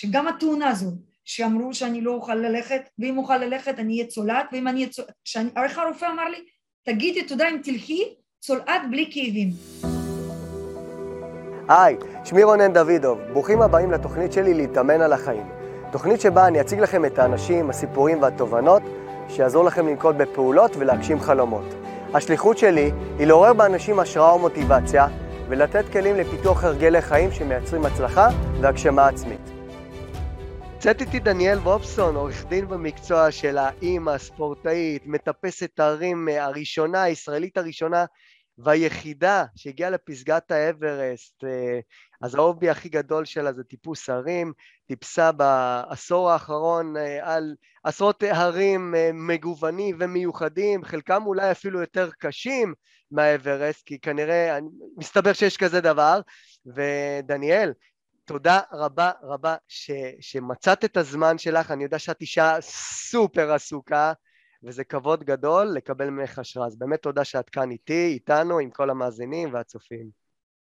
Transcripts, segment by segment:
שגם התאונה הזו, שאמרו שאני לא אוכל ללכת, ואם אוכל ללכת אני אהיה צולעת, ואם אני אהיה צולעת, איך הרופא אמר לי, תגידי תודה אם תלכי, צולעת בלי כאבים. היי, שמי רונן דוידוב, ברוכים הבאים לתוכנית שלי להתאמן על החיים. תוכנית שבה אני אציג לכם את האנשים, הסיפורים והתובנות שיעזור לכם לנקוט בפעולות ולהגשים חלומות. השליחות שלי היא לעורר באנשים השראה ומוטיבציה ולתת כלים לפיתוח הרגלי חיים שמייצרים הצלחה והגשמה עצמית. נמצאת איתי דניאל וובסון, עורך דין במקצוע של האימא, הספורטאית, מטפסת ההרים הראשונה, הישראלית הראשונה והיחידה שהגיעה לפסגת האברסט. אז ההובי הכי גדול שלה זה טיפוס הרים, טיפסה בעשור האחרון על עשרות הרים מגוונים ומיוחדים, חלקם אולי אפילו יותר קשים מהאברסט, כי כנראה, מסתבר שיש כזה דבר, ודניאל, תודה רבה רבה ש, שמצאת את הזמן שלך, אני יודע שאת אישה סופר עסוקה, וזה כבוד גדול לקבל ממך השראה. אז באמת תודה שאת כאן איתי, איתנו, עם כל המאזינים והצופים.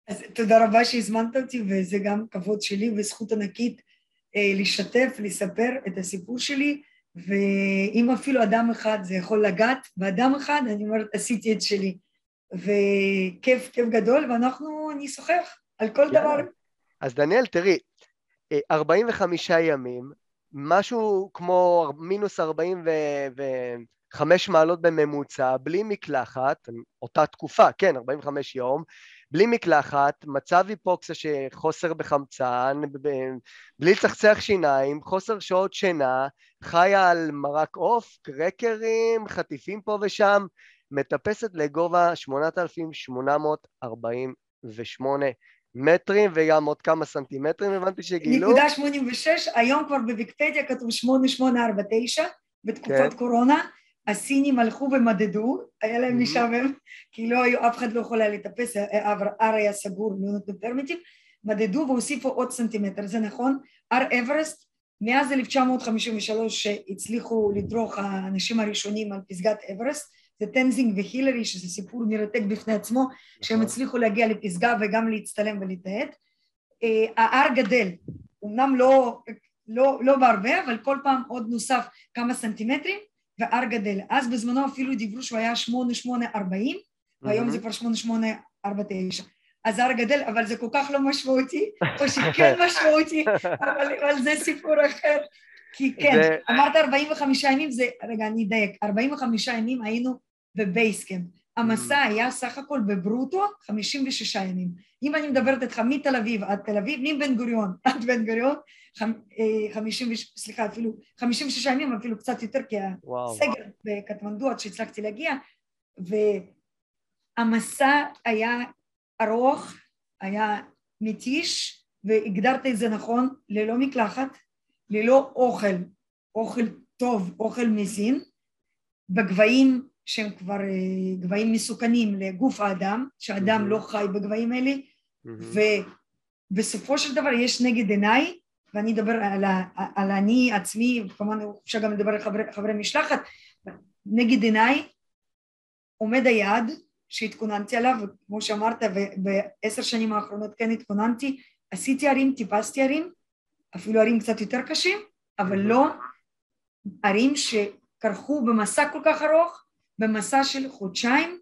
אז תודה רבה שהזמנת אותי, וזה גם כבוד שלי וזכות ענקית אה, לשתף, לספר את הסיפור שלי, ואם אפילו אדם אחד זה יכול לגעת, באדם אחד, אני אומרת, עשיתי את שלי. וכיף, כיף גדול, ואנחנו נשוחח על כל יאללה. דבר. אז דניאל, תראי, 45 אה, ימים, משהו כמו מינוס 45 מעלות בממוצע, בלי מקלחת, אותה תקופה, כן, 45 יום, בלי מקלחת, מצב היפוקסיה שחוסר בחמצן, בלי לצחצח שיניים, חוסר שעות שינה, חיה על מרק עוף, קרקרים, חטיפים פה ושם, מטפסת לגובה 8,848 מטרים וגם עוד כמה סנטימטרים הבנתי שגילו. נקודה 86, היום כבר בוויקיפדיה כתוב 8849 בתקופת כן. קורונה, הסינים הלכו ומדדו, היה להם משעמם, כי לא היו, אף אחד לא יכול היה לטפס, ההר היה סגור, לא נתנו פרמיטים, מדדו והוסיפו עוד סנטימטר, זה נכון, הר אברסט, מאז 1953 שהצליחו לדרוך האנשים הראשונים על פסגת אברסט, זה טנזינג והילרי, שזה סיפור מרתק בפני עצמו, נכון. שהם הצליחו להגיע לפסגה וגם להצטלם ולתעד. אה, ההר גדל, אמנם לא, לא, לא בהרבה, אבל כל פעם עוד נוסף כמה סנטימטרים, והר גדל. אז בזמנו אפילו דיברו שהוא היה 8840, והיום זה כבר 8849. אז הר גדל, אבל זה כל כך לא משמעותי, או שכן משמעותי, אבל, אבל זה סיפור אחר. כי כן, זה... אמרת 45 ימים, זה, רגע, אני אדייק, 45 ימים היינו בבייסקאמפ. המסע mm. היה סך הכל בברוטו 56 ימים. אם אני מדברת איתך מתל אביב עד תל אביב, מבן גוריון עד בן גוריון, 50, אה, סליחה, אפילו 56 ימים, אפילו קצת יותר, כי הסגר בקטמנדו עד שהצלחתי להגיע, והמסע היה ארוך, היה מתיש, והגדרת את זה נכון, ללא מקלחת, ללא אוכל, אוכל טוב, אוכל מזין, בגבהים שהם כבר אה, גבהים מסוכנים לגוף האדם, שאדם mm-hmm. לא חי בגבהים האלה, mm-hmm. ובסופו של דבר יש נגד עיניי, ואני אדבר על, ה, על אני עצמי, כמובן אפשר גם לדבר על חברי, חברי משלחת, נגד עיניי עומד היעד שהתכוננתי עליו, וכמו שאמרת, בעשר שנים האחרונות כן התכוננתי, עשיתי ערים, טיפסתי ערים, אפילו ערים קצת יותר קשים, אבל לא ערים שכרכו במסע כל כך ארוך, במסע של חודשיים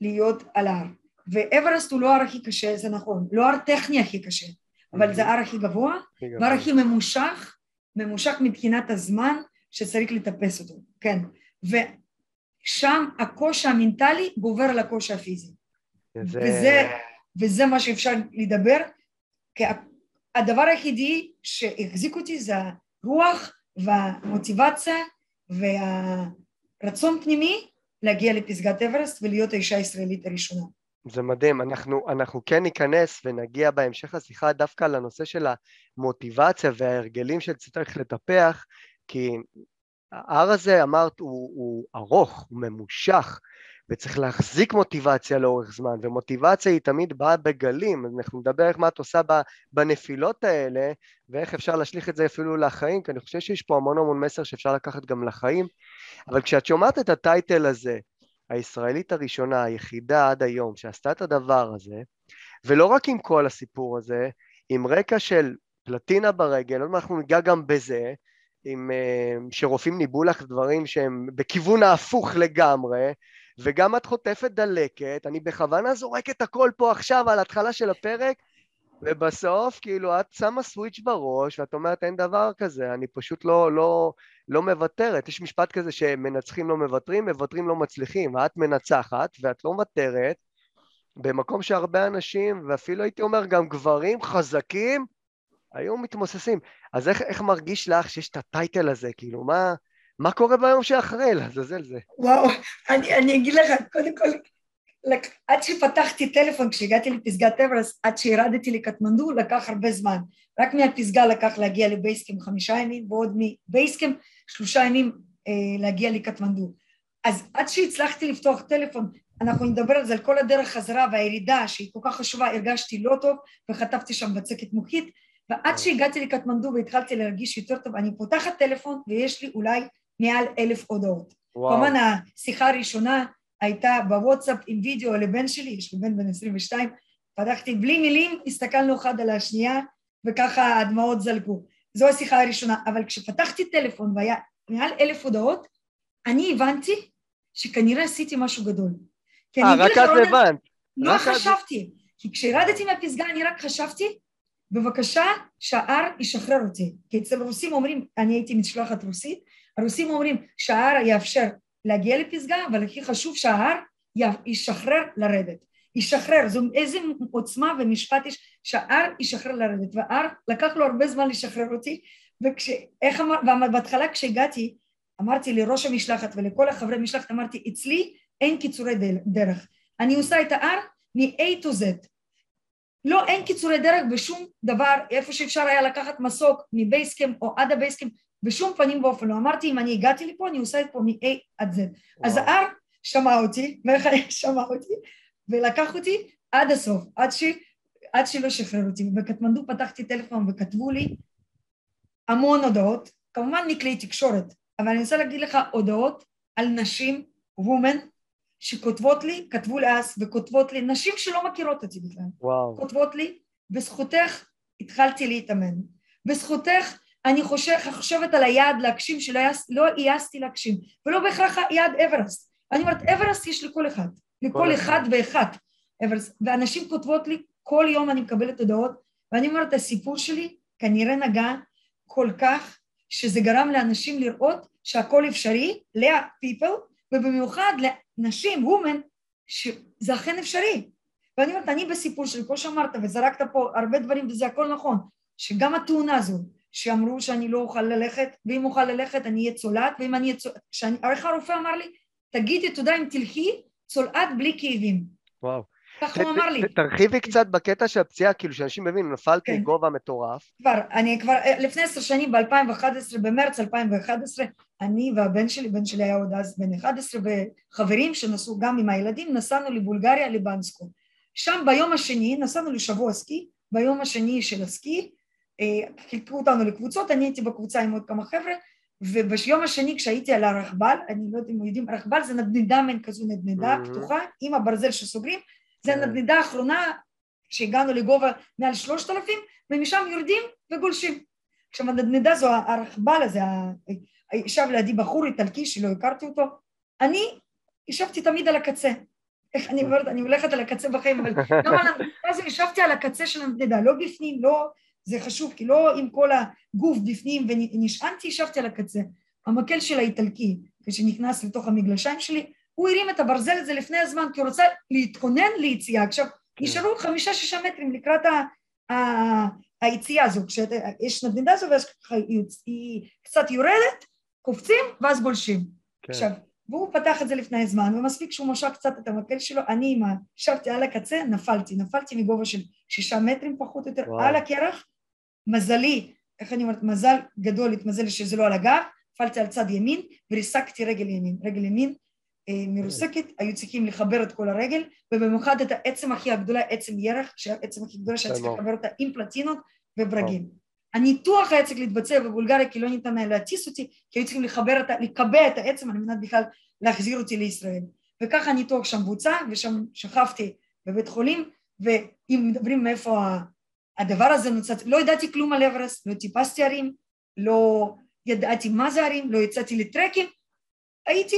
להיות על ההר. ואברסט הוא לא ההר הכי קשה, זה נכון, לא ההר טכני הכי קשה, אבל זה ההר הכי גבוה, והר הכי ממושך, ממושך מבחינת הזמן שצריך לטפס אותו, כן. ושם הקושי המנטלי גובר על הקושי הפיזי. זה... וזה, וזה מה שאפשר לדבר, כי הדבר היחידי שהחזיק אותי זה הרוח והמוטיבציה והרצון פנימי להגיע לפסגת אברסט ולהיות האישה הישראלית הראשונה. זה מדהים, אנחנו, אנחנו כן ניכנס ונגיע בהמשך השיחה דווקא לנושא של המוטיבציה וההרגלים שצריך לטפח, כי ההר הזה, אמרת, הוא, הוא ארוך, הוא ממושך, וצריך להחזיק מוטיבציה לאורך זמן, ומוטיבציה היא תמיד באה בגלים, אנחנו נדבר איך מה את עושה בנפילות האלה, ואיך אפשר להשליך את זה אפילו לחיים, כי אני חושב שיש פה המון המון מסר שאפשר לקחת גם לחיים, אבל כשאת שומעת את הטייטל הזה, הישראלית הראשונה, היחידה עד היום, שעשתה את הדבר הזה, ולא רק עם כל הסיפור הזה, עם רקע של פלטינה ברגל, עוד מעט אנחנו ניגע גם בזה, עם, אה, שרופאים ניבאו לך דברים שהם בכיוון ההפוך לגמרי, וגם את חוטפת דלקת, אני בכוונה זורק את הכל פה עכשיו על ההתחלה של הפרק, ובסוף, כאילו, את שמה סוויץ' בראש, ואת אומרת, אין דבר כזה, אני פשוט לא, לא, לא מוותרת. יש משפט כזה שמנצחים לא מוותרים, מוותרים לא מצליחים. ואת מנצחת, ואת לא מוותרת, במקום שהרבה אנשים, ואפילו הייתי אומר גם גברים חזקים, היו מתמוססים. אז איך, איך מרגיש לך שיש את הטייטל הזה? כאילו, מה, מה קורה ביום שאחרי? לעזאזל זה. וואו, אני, אני אגיד לך, קודם כל, לק... עד שפתחתי טלפון כשהגעתי לפסגת אברס, עד שירדתי לקטמנדו, לקח הרבה זמן. רק מהפסגה לקח להגיע לבייסקם חמישה ימים, ועוד מבייסקם שלושה ימים אה, להגיע לקטמנדו. אז עד שהצלחתי לפתוח טלפון, אנחנו נדבר על זה, על כל הדרך חזרה והירידה שהיא כל כך חשובה, הרגשתי לא טוב וחטפתי שם בצקת מוחית, ועד שהגעתי לקטמנדו והתחלתי להרגיש יותר טוב, אני פותחת טלפון ויש לי אולי מעל אלף הודעות. כמובן השיחה הראשונה הייתה בוואטסאפ עם וידאו לבן שלי, יש לי בן בן 22, פתחתי בלי מילים, הסתכלנו אחד על השנייה וככה הדמעות זלגו. זו השיחה הראשונה, אבל כשפתחתי טלפון והיה מעל אלף הודעות, אני הבנתי שכנראה עשיתי משהו גדול. אה, רק את הבנת. לא חשבתי, כי כשירדתי מהפסגה אני רק חשבתי, בבקשה שההר ישחרר אותי. כי אצל הרוסים אומרים, אני הייתי משלחת רוסית, הרוסים אומרים שההר יאפשר להגיע לפסגה, אבל הכי חשוב שההר ישחרר לרדת. ישחרר, זו איזה עוצמה ומשפט יש שההר ישחרר לרדת, וההר לקח לו הרבה זמן לשחרר אותי, ואיך אמר, ובהתחלה כשהגעתי אמרתי לראש המשלחת ולכל החברי משלחת, אמרתי אצלי אין קיצורי דרך, אני עושה את ההר מ-A to Z, לא אין קיצורי דרך בשום דבר, איפה שאפשר היה לקחת מסוק מבייסקם או עד הבייסקם, בשום פנים ואופן לא, אמרתי אם אני הגעתי לפה אני עושה את פה מ-A עד Z, אז ההר שמע אותי, שמע אותי ולקח אותי עד הסוף, עד, ש... עד שלא שחרר אותי. בקטמנדו פתחתי טלפון וכתבו לי המון הודעות, כמובן מכלי תקשורת, אבל אני רוצה להגיד לך הודעות על נשים, וומן, שכותבות לי, כתבו לי אז, וכותבות לי, נשים שלא מכירות אותי בכלל, וואו. כותבות לי, בזכותך התחלתי להתאמן, בזכותך אני חושב, חושבת על היעד להגשים שלא לא העזתי להגשים, ולא בהכרח היעד אברסט. אני אומרת, אברסט יש לכל אחד. לכל אחד ואחד. אבל, ואנשים כותבות לי, כל יום אני מקבלת הודעות, ואני אומרת, הסיפור שלי כנראה נגע כל כך, שזה גרם לאנשים לראות שהכל אפשרי, ל-people, ובמיוחד לנשים, women, שזה אכן אפשרי. ואני אומרת, אני בסיפור שלי, כמו שאמרת, וזרקת פה הרבה דברים, וזה הכל נכון, שגם התאונה הזו, שאמרו שאני לא אוכל ללכת, ואם אוכל ללכת אני אהיה צולעת, ואם אני אהיה צולעת, איך הרופא אמר לי, תגידי תודה אם תלכי, צולעת בלי כאבים. וואו. ככה הוא אמר לי. תרחיבי קצת בקטע של הפציעה, כאילו שאנשים מבינים, נפלתי כן. גובה מטורף. כבר, אני כבר, אה, לפני עשר שנים, ב-2011, במרץ 2011, אני והבן שלי, בן שלי היה עוד אז בן 11, וחברים שנסעו גם עם הילדים, נסענו לבולגריה, לבנסקו. שם ביום השני, נסענו לשבוע סקי, ביום השני של הסקי, חילקו אותנו לקבוצות, אני הייתי בקבוצה עם עוד כמה חבר'ה, וביום השני כשהייתי על הרכבל, אני לא יודע אם יודעים, רכבל זה נדנדה מעין כזו נדנדה mm-hmm. פתוחה עם הברזל שסוגרים, זה כן. הנדנדה האחרונה שהגענו לגובה מעל שלושת אלפים ומשם יורדים וגולשים. עכשיו הנדנדה זו הרכבל הזה, ישב לידי בחור איטלקי שלא הכרתי אותו, אני ישבתי תמיד על הקצה. איך אני אומרת, אני הולכת על הקצה בחיים, אבל הנדנדה הזו ישבתי על הקצה של הנדנדה, לא בפנים, לא, זה חשוב, כי לא עם כל הגוף בפנים ונשענתי, ישבתי על הקצה. המקל של האיטלקי, כשנכנס לתוך המגלשיים שלי, הוא הרים את הברזל הזה לפני הזמן, כי הוא רצה להתכונן ליציאה. עכשיו, כן. נשארו חמישה-שישה מטרים לקראת ה... ה... היציאה הזו, כשיש נדנדה הזו, ואז היא קצת יורדת, קופצים, ואז גולשים. כן. עכשיו, והוא פתח את זה לפני הזמן, ומספיק שהוא משך קצת את המקל שלו, אני עם ה... ישבתי על הקצה, נפלתי, נפלתי מגובה של שישה מטרים פחות או יותר, וואו. על הקרח, מזלי, איך אני אומרת, מזל גדול, התמזל שזה לא על הגב, נפלתי על צד ימין וריסקתי רגל ימין. רגל ימין אה, מרוסקת, היו צריכים לחבר את כל הרגל, ובמיוחד את העצם הכי הגדולה, עצם ירח, שהעצם הכי גדולה שהיה צריך לחבר אותה עם פלטינות וברגים. הניתוח היה צריך להתבצע בבולגריה כי לא ניתן היה להטיס אותי, כי היו צריכים לחבר את, לקבע את העצם על מנת בכלל להחזיר אותי לישראל. וככה הניתוח שם בוצע, ושם שכבתי בבית חולים, ואם מדברים מאיפה הדבר הזה נוצץ, לא ידעתי כלום על אברסט, לא טיפסתי הרים, לא ידעתי מה זה הרים, לא יצאתי לטרקים, הייתי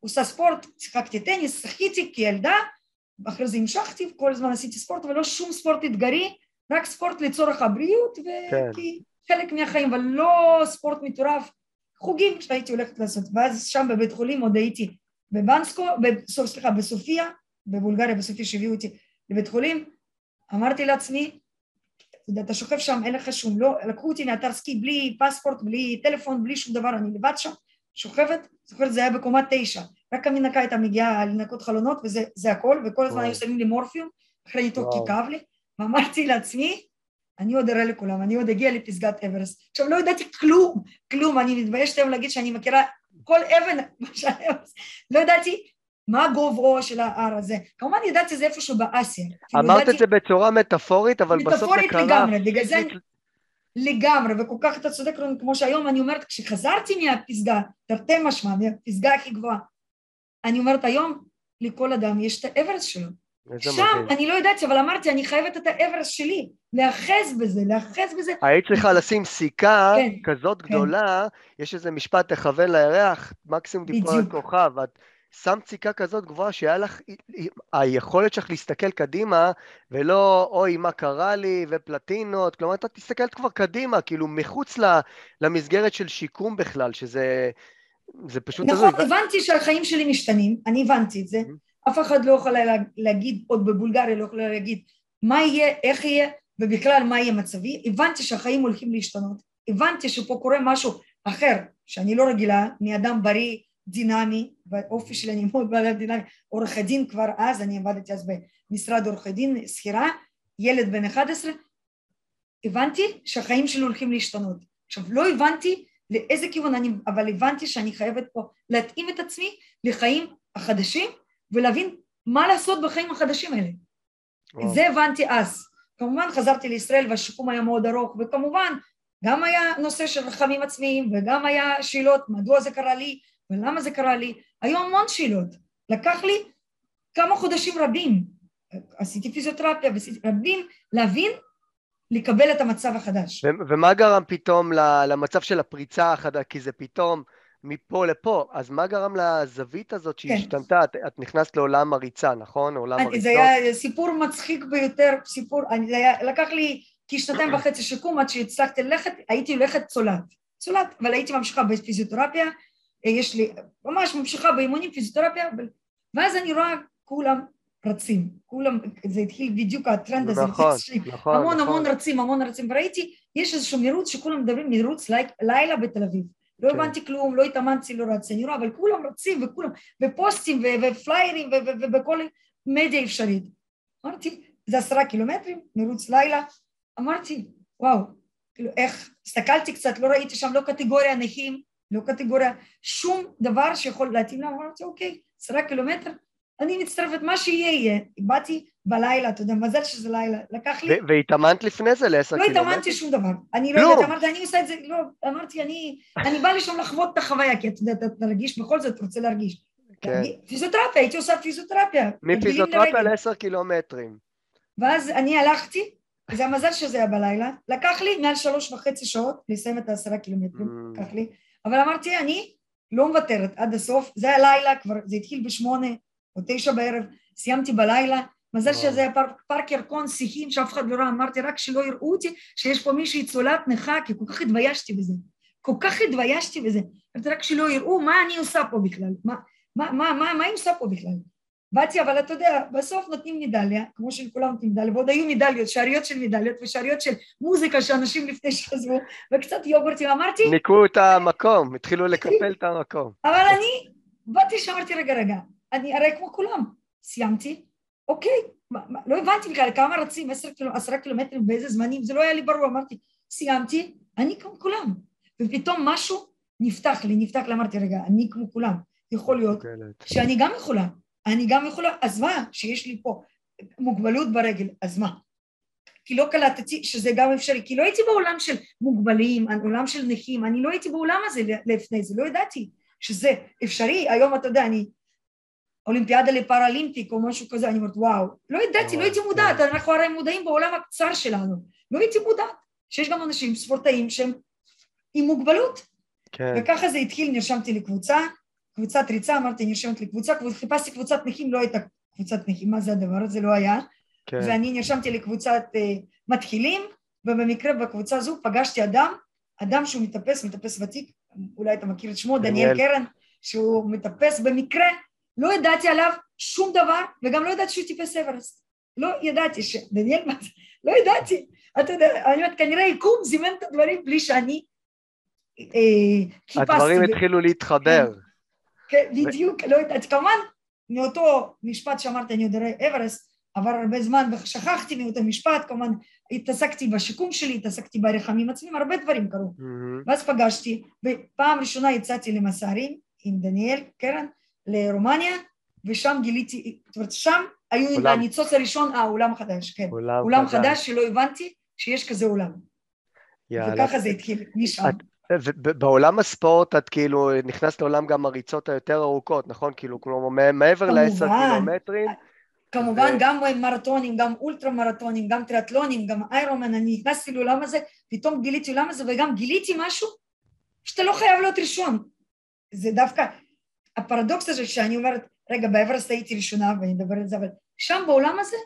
עושה ספורט, שיחקתי טניס, שחיתי כילדה, אחרי זה המשכתי, כל הזמן עשיתי ספורט, ולא שום ספורט אתגרי, רק ספורט לצורך הבריאות, וכי כן. חלק מהחיים, אבל לא ספורט מטורף, חוגים שהייתי הולכת לעשות, ואז שם בבית חולים עוד הייתי בבנסקו, סליחה, בסופיה, בבולגריה, בסופיה שהביאו אותי לבית חולים, אמרתי לעצמי, אתה שוכב שם, אין לך שום, לא, לקחו אותי מאתר סקי בלי פספורט, בלי טלפון, בלי שום דבר, אני לבד שם, שוכבת, זוכרת זה היה בקומה תשע, רק המנקה הייתה מגיעה לנקות חלונות וזה הכל, וכל הזמן היו שמים לי מורפיום, אחרי ניתוח כי כאב לי, ואמרתי לעצמי, אני עוד אראה לכולם, אני עוד אגיע לפסגת אברסט. עכשיו לא ידעתי כלום, כלום, אני מתביישת היום להגיד שאני מכירה כל אבן, לא ידעתי מה גובהו של ההר הזה. כמובן ידעתי שזה איפשהו באסיה. אמרת ידעתי... את זה בצורה מטאפורית, אבל בסוף זה קרה. מטאפורית לגמרי, בגלל זה לגמרי, וכל כך אתה צודק, כמו שהיום אני אומרת, כשחזרתי מהפסגה, תרתי משמע, מהפסגה הכי גבוהה, אני אומרת היום, לכל אדם יש את האברסט שלו. שם. אני לא יודעת, אבל אמרתי, אני חייבת את האברסט שלי, להאחז בזה, להאחז בזה. היית צריכה לשים סיכה כן, כזאת כן. גדולה, יש איזה משפט, תכוון לירח, מקסימום דיפול על כוכב. את שמת סיכה כזאת גבוהה, שהיה לך, היכולת שלך להסתכל קדימה, ולא, אוי, מה קרה לי, ופלטינות, כלומר, אתה תסתכלת כבר קדימה, כאילו, מחוץ למסגרת של שיקום בכלל, שזה... זה פשוט... נכון, הבנתי שהחיים שלי משתנים, אני הבנתי את זה. אף אחד לא יכול להגיד, עוד בבולגריה לא יכול להגיד מה יהיה, איך יהיה, ובכלל מה יהיה מצבי. הבנתי שהחיים הולכים להשתנות. הבנתי שפה קורה משהו אחר, שאני לא רגילה, מאדם בריא, דינמי, שלי אני מאוד בעלת דינמי, עורך הדין כבר אז, אני עבדתי אז במשרד עורך הדין, שכירה, ילד בן 11, הבנתי שהחיים שלי הולכים להשתנות. עכשיו, לא הבנתי לאיזה כיוון אני, אבל הבנתי שאני חייבת פה להתאים את עצמי לחיים החדשים ולהבין מה לעשות בחיים החדשים האלה. את זה הבנתי אז. כמובן חזרתי לישראל והשיקום היה מאוד ארוך, וכמובן גם היה נושא של רחמים עצמיים וגם היה שאלות מדוע זה קרה לי ולמה זה קרה לי, היו המון שאלות. לקח לי כמה חודשים רבים, עשיתי פיזיותרפיה רבים, להבין, לקבל את המצב החדש. ומה גרם פתאום למצב של הפריצה החדשה? כי זה פתאום מפה לפה, אז מה גרם לזווית הזאת כן. שהשתנתה? כן. את, את נכנסת לעולם הריצה, נכון? עולם הריצות? זה היה סיפור מצחיק ביותר, סיפור, אני, זה היה, לקח לי כשנתיים וחצי שיקום עד שהצלחתי ללכת, הייתי הולכת צולעת, צולעת, אבל הייתי ממשיכה בפיזיותרפיה, יש לי, ממש ממשיכה באימונים, פיזיותרפיה, ואז אני רואה כולם רצים, כולם, זה התחיל בדיוק הטרנד הזה, נכון, נכון, המון נכון. המון רצים, המון רצים, וראיתי, יש איזשהו מירוץ שכולם מדברים מירוץ לילה בתל אביב. לא כן. הבנתי כלום, לא התאמנתי, לא רצתי, אני רואה, אבל כולם רצים וכולם, ופוסטים ופליירים ובכל מדיה אפשרית. אמרתי, זה עשרה קילומטרים, מירוץ לילה. אמרתי, וואו, כאילו איך, הסתכלתי קצת, לא ראיתי שם לא קטגוריה נכים, לא קטגוריה, שום דבר שיכול להתאים לה, אמרתי, אוקיי, עשרה קילומטר, אני מצטרפת, מה שיהיה יהיה. באתי בלילה, אתה יודע, מזל שזה לילה, לקח לי... והתאמנת לפני זה לעשר קילומטר? לא התאמנתי שום דבר. אני לא יודעת, אמרתי, אני עושה את זה, לא, אמרתי, אני, אני באה לשם לחוות את החוויה, כי אתה יודע, אתה תרגיש, בכל זאת רוצה להרגיש. כן. פיזיותרפיה, הייתי עושה פיזיותרפיה. מפיזיותרפיה לעשר קילומטרים. ואז אני הלכתי, זה המזל שזה היה בלילה, לקח לי מעל שלוש וחצי שעות לסיים את העשרה קילומטרים, mm. לקח לי, אבל אמרתי, אני לא מוותרת עד הסוף, זה היה לילה, כבר, זה התחיל בשמונה, או תשע בערב, סיימתי בלילה, מזל שזה היה פארק, פארק ירקון, שיחים שאף אחד לא ראה, אמרתי רק שלא יראו אותי, שיש פה מישהי צולת נכה, כי כל כך התביישתי בזה, כל כך התביישתי בזה, אמרתי רק שלא יראו מה אני עושה פה בכלל, מה, מה, מה, מה, מה אני עושה פה בכלל. באתי, אבל אתה יודע, בסוף נותנים מדליה, כמו שכולם נותנים מדליה, ועוד היו מדליות, שאריות של מדליות ושאריות של מוזיקה שאנשים לפני שעזבו, וקצת יוגורטים, אמרתי... ניקו את המקום, התחילו לקפל את המקום. אבל אני באתי שאמרתי, רגע, רגע, אני הרי כמו כולם, סיימתי, אוקיי, מה, מה, לא הבנתי בכלל כמה רצים, עשרה קילו, קילומטרים, באיזה זמנים, זה לא היה לי ברור, אמרתי, סיימתי, אני כמו כולם. ופתאום משהו נפתח לי, נפתח לי, אמרתי, רגע, אני כמו כולם, יכול להיות שאני גם יכולה, אני גם יכולה, אז מה, שיש לי פה מוגבלות ברגל, אז מה? כי לא קלטתי שזה גם אפשרי, כי לא הייתי בעולם של מוגבלים, עולם של נכים, אני לא הייתי בעולם הזה לפני זה, לא ידעתי שזה אפשרי, היום אתה יודע, אני אולימפיאדה לפראלימפיק או משהו כזה, אני אומרת וואו, לא ידעתי, לא הייתי מודעת, אנחנו הרי מודעים בעולם הקצר שלנו, לא הייתי מודעת שיש גם אנשים, ספורטאים, שהם עם מוגבלות. כן. וככה זה התחיל, נרשמתי לקבוצה, קבוצת ריצה, אמרתי, נרשמת לקבוצה, חיפשתי קבוצת נכים, לא הייתה קבוצת נכים, מה זה הדבר הזה? לא היה. כן. ואני נרשמתי לקבוצת uh, מתחילים, ובמקרה בקבוצה הזו פגשתי אדם, אדם שהוא מטפס, מטפס ותיק, אולי אתה מכיר את שמו, דניאל, קרן, שהוא מטפס במקרה, לא ידעתי עליו שום דבר, וגם לא ידעתי שהוא טיפס אברסט. לא ידעתי ש... דניאל, מה זה? לא ידעתי. אתה יודע, אני אומרת, כנראה יקום זימן את הדברים בלי שאני אה, חיפשתי. הדברים התחילו להתחבר. כן, בדיוק, לא יודעת, כמובן, מאותו משפט שאמרתי, אני יודע אברסט, עבר הרבה זמן ושכחתי מאותו משפט, כמובן התעסקתי בשיקום שלי, התעסקתי ברחמים עצמיים, הרבה דברים קרו. Mm-hmm. ואז פגשתי, ופעם ראשונה יצאתי למסערים עם דניאל קרן לרומניה, ושם גיליתי, זאת אומרת, שם היו הניצוץ הראשון, אה, עולם חדש, כן. עולם, עולם חדש. חדש שלא הבנתי שיש כזה עולם. יאללה. וככה זה התחיל, משם. את, בעולם הספורט את כאילו נכנסת לעולם גם הריצות היותר ארוכות, נכון? כאילו, כלומר, מעבר לעשר קילומטרים. כמובן. גם מרתונים, גם אולטרה מרתונים, גם טריאטלונים, גם איירומן, אני נכנסתי לעולם הזה, פתאום גיליתי עולם הזה, וגם גיליתי משהו שאתה לא חייב להיות ראשון. זה דווקא הפרדוקס הזה שאני אומרת, רגע, באברסט הייתי ראשונה ואני אדבר על זה, אבל שם בעולם הזה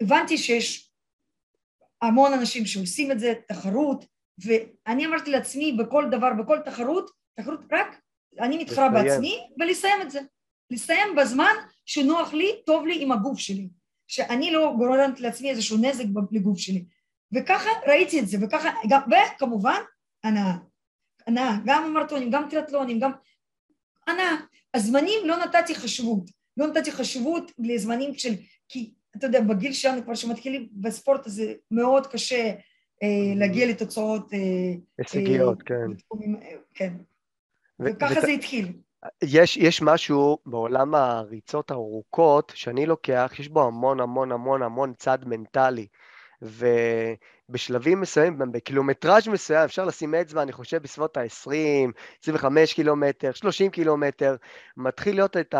הבנתי שיש המון אנשים שעושים את זה, תחרות, ואני אמרתי לעצמי בכל דבר, בכל תחרות, תחרות רק, אני מתחרה בעצמי ולסיים את זה. לסיים בזמן שנוח לי, טוב לי עם הגוף שלי. שאני לא גורמת לעצמי איזשהו נזק לגוף שלי. וככה ראיתי את זה, וככה, גם, וכמובן, הנאה. הנאה, גם מרתונים, גם טריאטלונים, גם... הנאה. הזמנים לא נתתי חשיבות. לא נתתי חשיבות לזמנים של... כי אתה יודע, בגיל שלנו כבר שמתחילים בספורט הזה מאוד קשה להגיע לתוצאות... אה, הישגיות, אה, כן. כן. וככה זה התחיל. יש, יש משהו בעולם הריצות הארוכות שאני לוקח, יש בו המון המון המון המון צד מנטלי. ובשלבים מסוימים, בקילומטראז' מסוים, אפשר לשים אצבע, אני חושב, בסביבות ה-20, 25 קילומטר, 30 קילומטר, מתחיל להיות את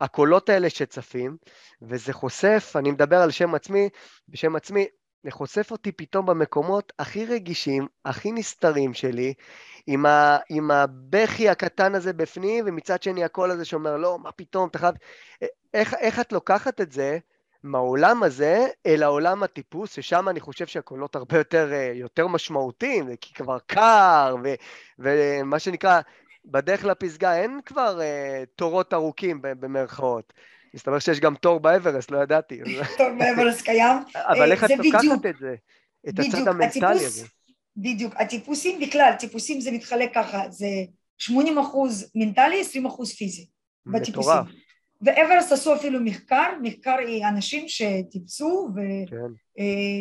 הקולות האלה שצפים, וזה חושף, אני מדבר על שם עצמי, בשם עצמי, חושף אותי פתאום במקומות הכי רגישים, הכי נסתרים שלי, עם, ה, עם הבכי הקטן הזה בפנים, ומצד שני הקול הזה שאומר, לא, מה פתאום, אתה חייב... איך, איך את לוקחת את זה מהעולם הזה אל העולם הטיפוס, ששם אני חושב שהקולות הרבה יותר, אה, יותר משמעותיים, כי כבר קר, ו, ומה שנקרא, בדרך לפסגה אין כבר uh, תורות ארוכים במרכאות. מסתבר שיש גם תור באברסט, לא ידעתי. תור באברסט קיים. אבל אה, איך את לוקחת את זה? את הצד המנטלי הזה. בדיוק. הטיפוסים בכלל, טיפוסים זה מתחלק ככה, זה 80 אחוז מנטלי, 20 אחוז פיזי. בטיפוסים. מטורף. ואברסט עשו אפילו מחקר, מחקר אנשים שטיפסו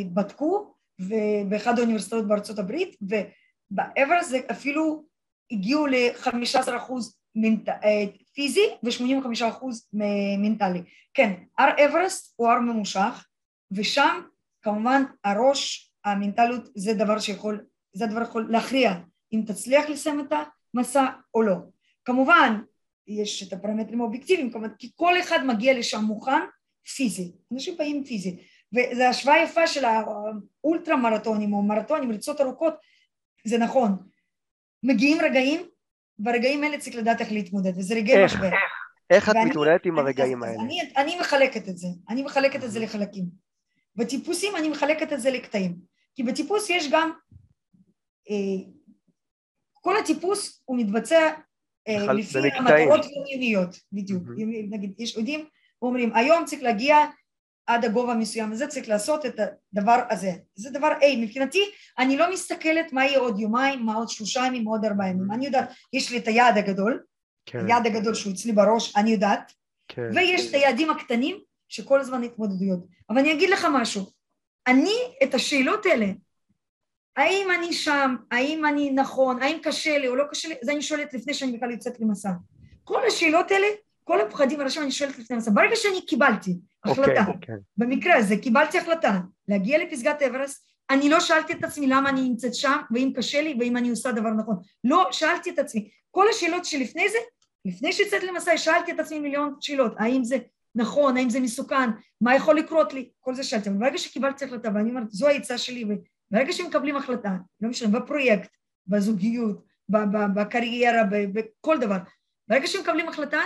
ובדקו כן. אה, באחד האוניברסיטאות בארצות הברית, ובאברסט אפילו הגיעו ל-15 אחוז אה, פיזי ו-85 אחוז מנטלי. כן, הר אברסט הוא הר ממושך, ושם כמובן הראש, המנטליות זה דבר שיכול, זה דבר יכול להכריע אם תצליח לסיים את המסע או לא. כמובן יש את הפרמטרים האובייקטיביים, כי כל אחד מגיע לשם מוכן פיזי, אנשים באים פיזי, וזו השוואה יפה של האולטרה מרתונים או מרתונים, ריצות ארוכות, זה נכון, מגיעים רגעים, ברגעים האלה צריך לדעת איך להתמודד, וזה רגעי משבר. איך? את מתמודדת עם הרגעים האלה? אני, אני מחלקת את זה, אני מחלקת את זה לחלקים. בטיפוסים אני מחלקת את זה לקטעים, כי בטיפוס יש גם, אה, כל הטיפוס הוא מתבצע אה, לפי המטרות היומיות, בדיוק. נגיד, יש עובדים ואומרים, היום צריך להגיע עד הגובה מסוים הזה, צריך לעשות את הדבר הזה. זה דבר A. מבחינתי, אני לא מסתכלת מה יהיה עוד יומיים, מה עוד שלושה ימים, מה עוד ארבעה ימים. אני יודעת, יש לי את היעד הגדול, כן. היעד הגדול שהוא אצלי בראש, אני יודעת, כן. ויש את היעדים הקטנים שכל הזמן התמודדויות. אבל אני אגיד לך משהו, אני את השאלות האלה האם אני שם, האם אני נכון, האם קשה לי או לא קשה לי, זה אני שואלת לפני שאני בכלל יוצאת למסע. כל השאלות האלה, כל הפחדים הראשיים אני שואלת לפני המסע. ברגע שאני קיבלתי החלטה, okay, אוקיי, okay. במקרה הזה קיבלתי החלטה להגיע לפסגת אברסט, אני לא שאלתי את עצמי למה אני נמצאת שם, ואם קשה לי, ואם אני עושה דבר נכון. לא שאלתי את עצמי. כל השאלות שלפני זה, לפני שיצאתי למסע, שאלתי את עצמי מיליון שאלות. האם זה נכון, האם זה מסוכן, מה יכול לקרות לי, כל זה שאלתי. ברגע שקיבלתי החלטה, ואני אומרת, זו העצה שלי, וברגע שמקבלים החלטה, לא משנה, בפרויקט, בזוגיות, בקריירה, בכל דבר, ברגע שמקבלים החלטה,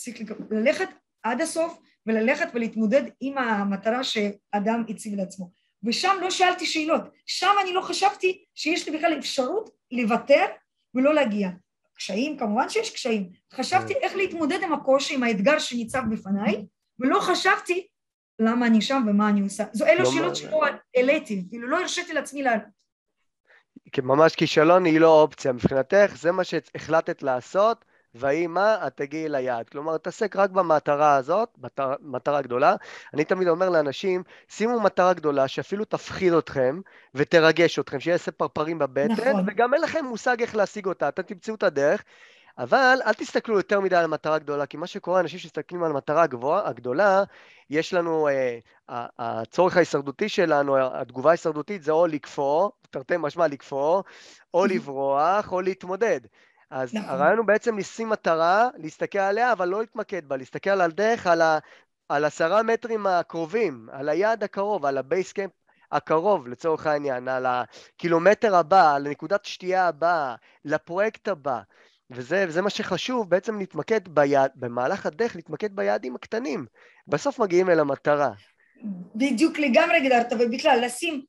צריך ללכת עד הסוף וללכת ולהתמודד עם המטרה שאדם הציב לעצמו. ושם לא שאלתי שאלות, שם אני לא חשבתי שיש לי בכלל אפשרות לוותר ולא להגיע. קשיים, כמובן שיש קשיים. חשבתי איך להתמודד עם הקושי, עם האתגר שניצב בפניי, ולא חשבתי למה אני שם ומה אני עושה. זו אלו לא שאלות שלא העליתי, כאילו לא הרשיתי לעצמי לעלות. ממש כישלון היא לא אופציה מבחינתך, זה מה שהחלטת לעשות, ויהי מה, את תגיעי ליעד. כלומר, תעסק רק במטרה הזאת, מטרה, מטרה גדולה. אני תמיד אומר לאנשים, שימו מטרה גדולה שאפילו תפחיד אתכם ותרגש אתכם, שיהיה עשר פרפרים בבטן, נכון. וגם אין לכם מושג איך להשיג אותה, אתם תמצאו את הדרך. אבל אל תסתכלו יותר מדי על המטרה הגדולה, כי מה שקורה, אנשים שמסתכלים על המטרה הגבוהה, הגדולה, יש לנו, אה, הצורך ההישרדותי שלנו, התגובה ההישרדותית זה או לקפוא, תרתי משמע לקפוא, או לברוח, או להתמודד. אז נכון. הרעיון הוא בעצם לשים מטרה, להסתכל עליה, אבל לא להתמקד בה, להסתכל על הדרך, על, ה, על עשרה מטרים הקרובים, על היעד הקרוב, על ה base camp הקרוב לצורך העניין, על הקילומטר הבא, על נקודת שתייה הבאה, לפרויקט הבא. וזה, וזה מה שחשוב, בעצם להתמקד ביעד, במהלך הדרך, להתמקד ביעדים הקטנים. בסוף מגיעים אל המטרה. בדיוק לגמרי הגדרת, ובכלל, לשים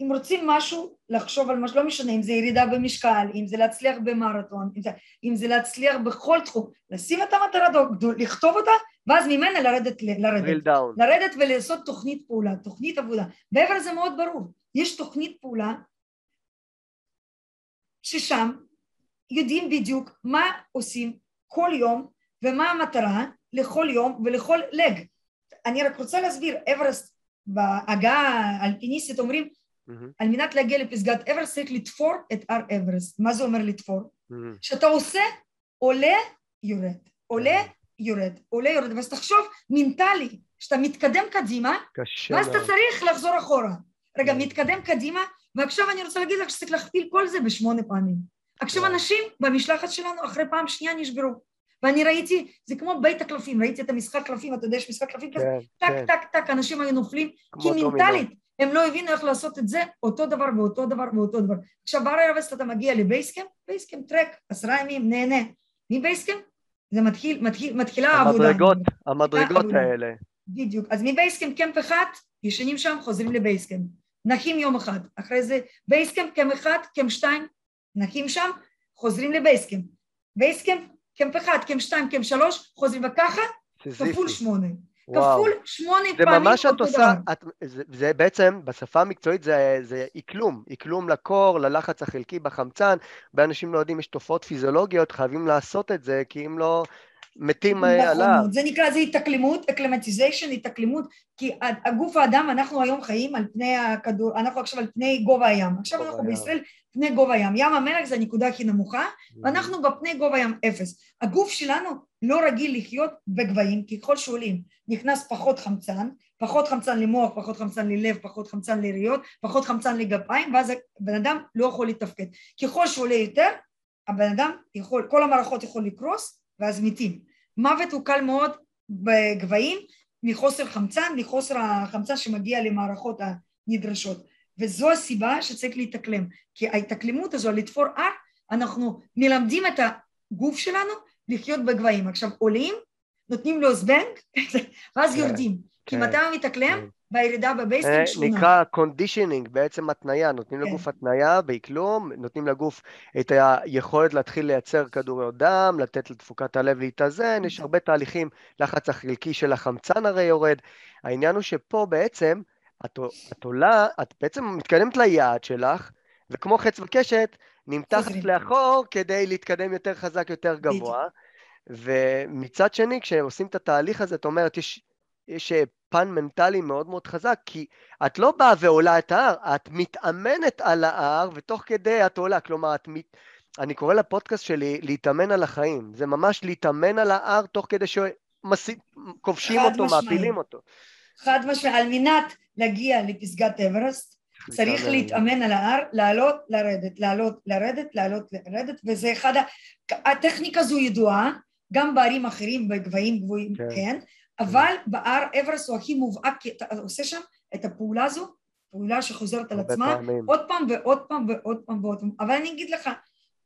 אם רוצים משהו, לחשוב על משהו, לא משנה אם זה ירידה במשקל, אם זה להצליח במרתון, אם זה, אם זה להצליח בכל תחום, לשים את המטרה, לכתוב אותה, ואז ממנה לרדת, לרדת, לרדת ולעשות תוכנית פעולה, תוכנית עבודה. מעבר לזה מאוד ברור, יש תוכנית פעולה ששם יודעים בדיוק מה עושים כל יום ומה המטרה לכל יום ולכל לג. אני רק רוצה להסביר, אברסט בהגה האלפיניסטית אומרים Mm-hmm. על מנת להגיע לפסגת אברסט צריך לתפור את הר אברסט. מה זה אומר לתפור? Mm-hmm. שאתה עושה, עולה, יורד. עולה, mm-hmm. יורד. עולה, יורד. ואז תחשוב מנטלי, שאתה מתקדם קדימה, ואז אתה צריך לחזור אחורה. רגע, מתקדם קדימה, ועכשיו אני רוצה להגיד לך שצריך להכפיל כל זה בשמונה פעמים. עכשיו אנשים במשלחת שלנו אחרי פעם שנייה נשברו. ואני ראיתי, זה כמו בית הקלפים, ראיתי את המשחק קלפים, אתה יודע, יש משחק קלפים כזה, כן, טק, כן. טק, טק, אנשים היו נופלים, כי מנטלית, הם לא הבינו איך לעשות את זה, אותו דבר ואותו דבר ואותו דבר. עכשיו אוורסט אתה מגיע ל base camp, base camp טרק, עשרה ימים, נהנה. מ base camp זה מתחיל, מתחיל, מתחילה העבודה. המדרגות, המדרגות האלה. בדיוק. אז מ base camp camp אחד, ישנים שם, חוזרים ל base camp. נחים יום אחד. אחרי זה base camp camp אחד, camp שתיים, נחים שם, חוזרים ל base camp. base camp camp אחד, camp שתיים, camp שלוש, חוזרים וככה, כפול שמונה. כפול שמונה זה פעמים ממש את עושה, את, זה, זה בעצם, בשפה המקצועית זה, זה איקלום, איקלום לקור, ללחץ החלקי בחמצן, הרבה אנשים לא יודעים, יש תופעות פיזיולוגיות, חייבים לעשות את זה, כי אם לא, מתים אה, נכון, עליו. זה נקרא, זה התאקלמות, acclimatization, התאקלמות, כי הגוף האדם, אנחנו היום חיים על פני הכדור, אנחנו עכשיו על פני גובה הים, עכשיו אנחנו בישראל פני גובה הים, ים המלח זה הנקודה הכי נמוכה, mm. ואנחנו בפני גובה הים אפס. הגוף שלנו לא רגיל לחיות בגבהים, ככל שעולים נכנס פחות חמצן, פחות חמצן למוח, פחות חמצן ללב, פחות חמצן לריאות, פחות חמצן לגפיים, ואז הבן אדם לא יכול לתפקד. ככל שעולה יותר, הבן אדם יכול, כל המערכות יכול לקרוס, ואז מתים. מוות הוא קל מאוד בגבהים מחוסר חמצן, מחוסר החמצן שמגיע למערכות הנדרשות. וזו הסיבה שצריך להתאקלם. כי ההתאקלמות הזו, לתפור אר, אנחנו מלמדים את הגוף שלנו לחיות בגבהים. עכשיו עולים, נותנים לו זבנג, ואז כן, יורדים. כי כן. מתי הוא מתאקלם? כן. בירידה בבייסטינג אה, שונה. נקרא conditioning, בעצם התניה, נותנים כן. לגוף התניה באקלום, נותנים לגוף את היכולת להתחיל לייצר כדוריות דם, לתת לתפוקת הלב להתאזן, יש הרבה תהליכים, לחץ החלקי של החמצן הרי יורד. העניין הוא שפה בעצם, את, את עולה, את בעצם מתקדמת ליעד שלך, וכמו חץ וקשת, נמתחת לאחור כדי להתקדם יותר חזק, יותר גבוה. ומצד שני, כשעושים את התהליך הזה, את אומרת, יש, יש אה, פן מנטלי מאוד מאוד חזק, כי את לא באה ועולה את ההר, את מתאמנת על ההר, ותוך כדי את עולה, כלומר, את מת... אני קורא לפודקאסט שלי להתאמן על החיים, זה ממש להתאמן על ההר תוך כדי שכובשים אותו, משמעי. מעפילים אותו. חד משמעי, על מנת להגיע לפסגת אברסט, צריך להתאמן על ההר, לעלות, לרדת, לעלות, לרדת, לעלות, לרדת, וזה אחד ה... הטכניקה הזו ידועה, גם בערים אחרים, בגבהים גבוהים, כן, כן אבל בהר אברס הוא הכי מובהק, כי אתה עושה שם את הפעולה הזו, פעולה שחוזרת על עצמה, פעמים. עוד פעם ועוד פעם ועוד פעם ועוד פעם. אבל אני אגיד לך,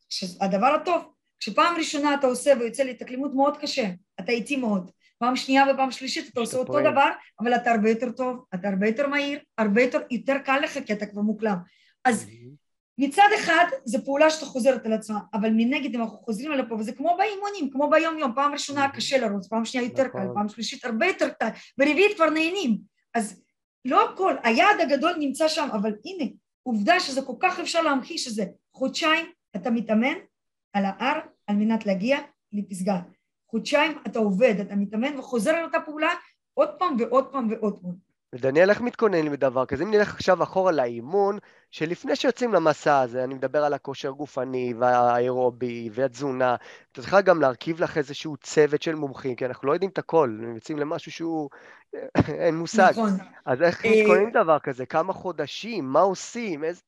שהדבר הטוב, כשפעם ראשונה אתה עושה ויוצא להתאקלימות מאוד קשה, אתה איטי מאוד, פעם שנייה ופעם שלישית אתה עושה אותו דבר, אבל אתה הרבה יותר טוב, אתה הרבה יותר מהיר, הרבה יותר, יותר קל לך כי אתה כבר מוקלם. אז מצד אחד זו פעולה שאתה חוזרת על עצמה, אבל מנגד אם אנחנו חוזרים עליה פה, וזה כמו באימונים, כמו ביום יום, פעם ראשונה קשה לרוץ, פעם שנייה יותר קל, נכון. פעם שלישית הרבה יותר קל, ברביעית כבר נהנים. אז לא הכל, היעד הגדול נמצא שם, אבל הנה, עובדה שזה כל כך אפשר להמחיש שזה חודשיים אתה מתאמן על ההר על מנת להגיע לפסגה. חודשיים אתה עובד, אתה מתאמן וחוזר על אותה פעולה עוד פעם ועוד פעם ועוד פעם. ודניאל, איך מתכונן לדבר כזה? אם נלך עכשיו אחורה לאימון, שלפני שיוצאים למסע הזה, אני מדבר על הכושר גופני והאירובי והתזונה, אתה צריך גם להרכיב לך איזשהו צוות של מומחים, כי אנחנו לא יודעים את הכל, יוצאים למשהו שהוא... אין מושג. נכון. אז איך אה, מתכוננים לדבר כזה? כמה חודשים? מה עושים? איזה...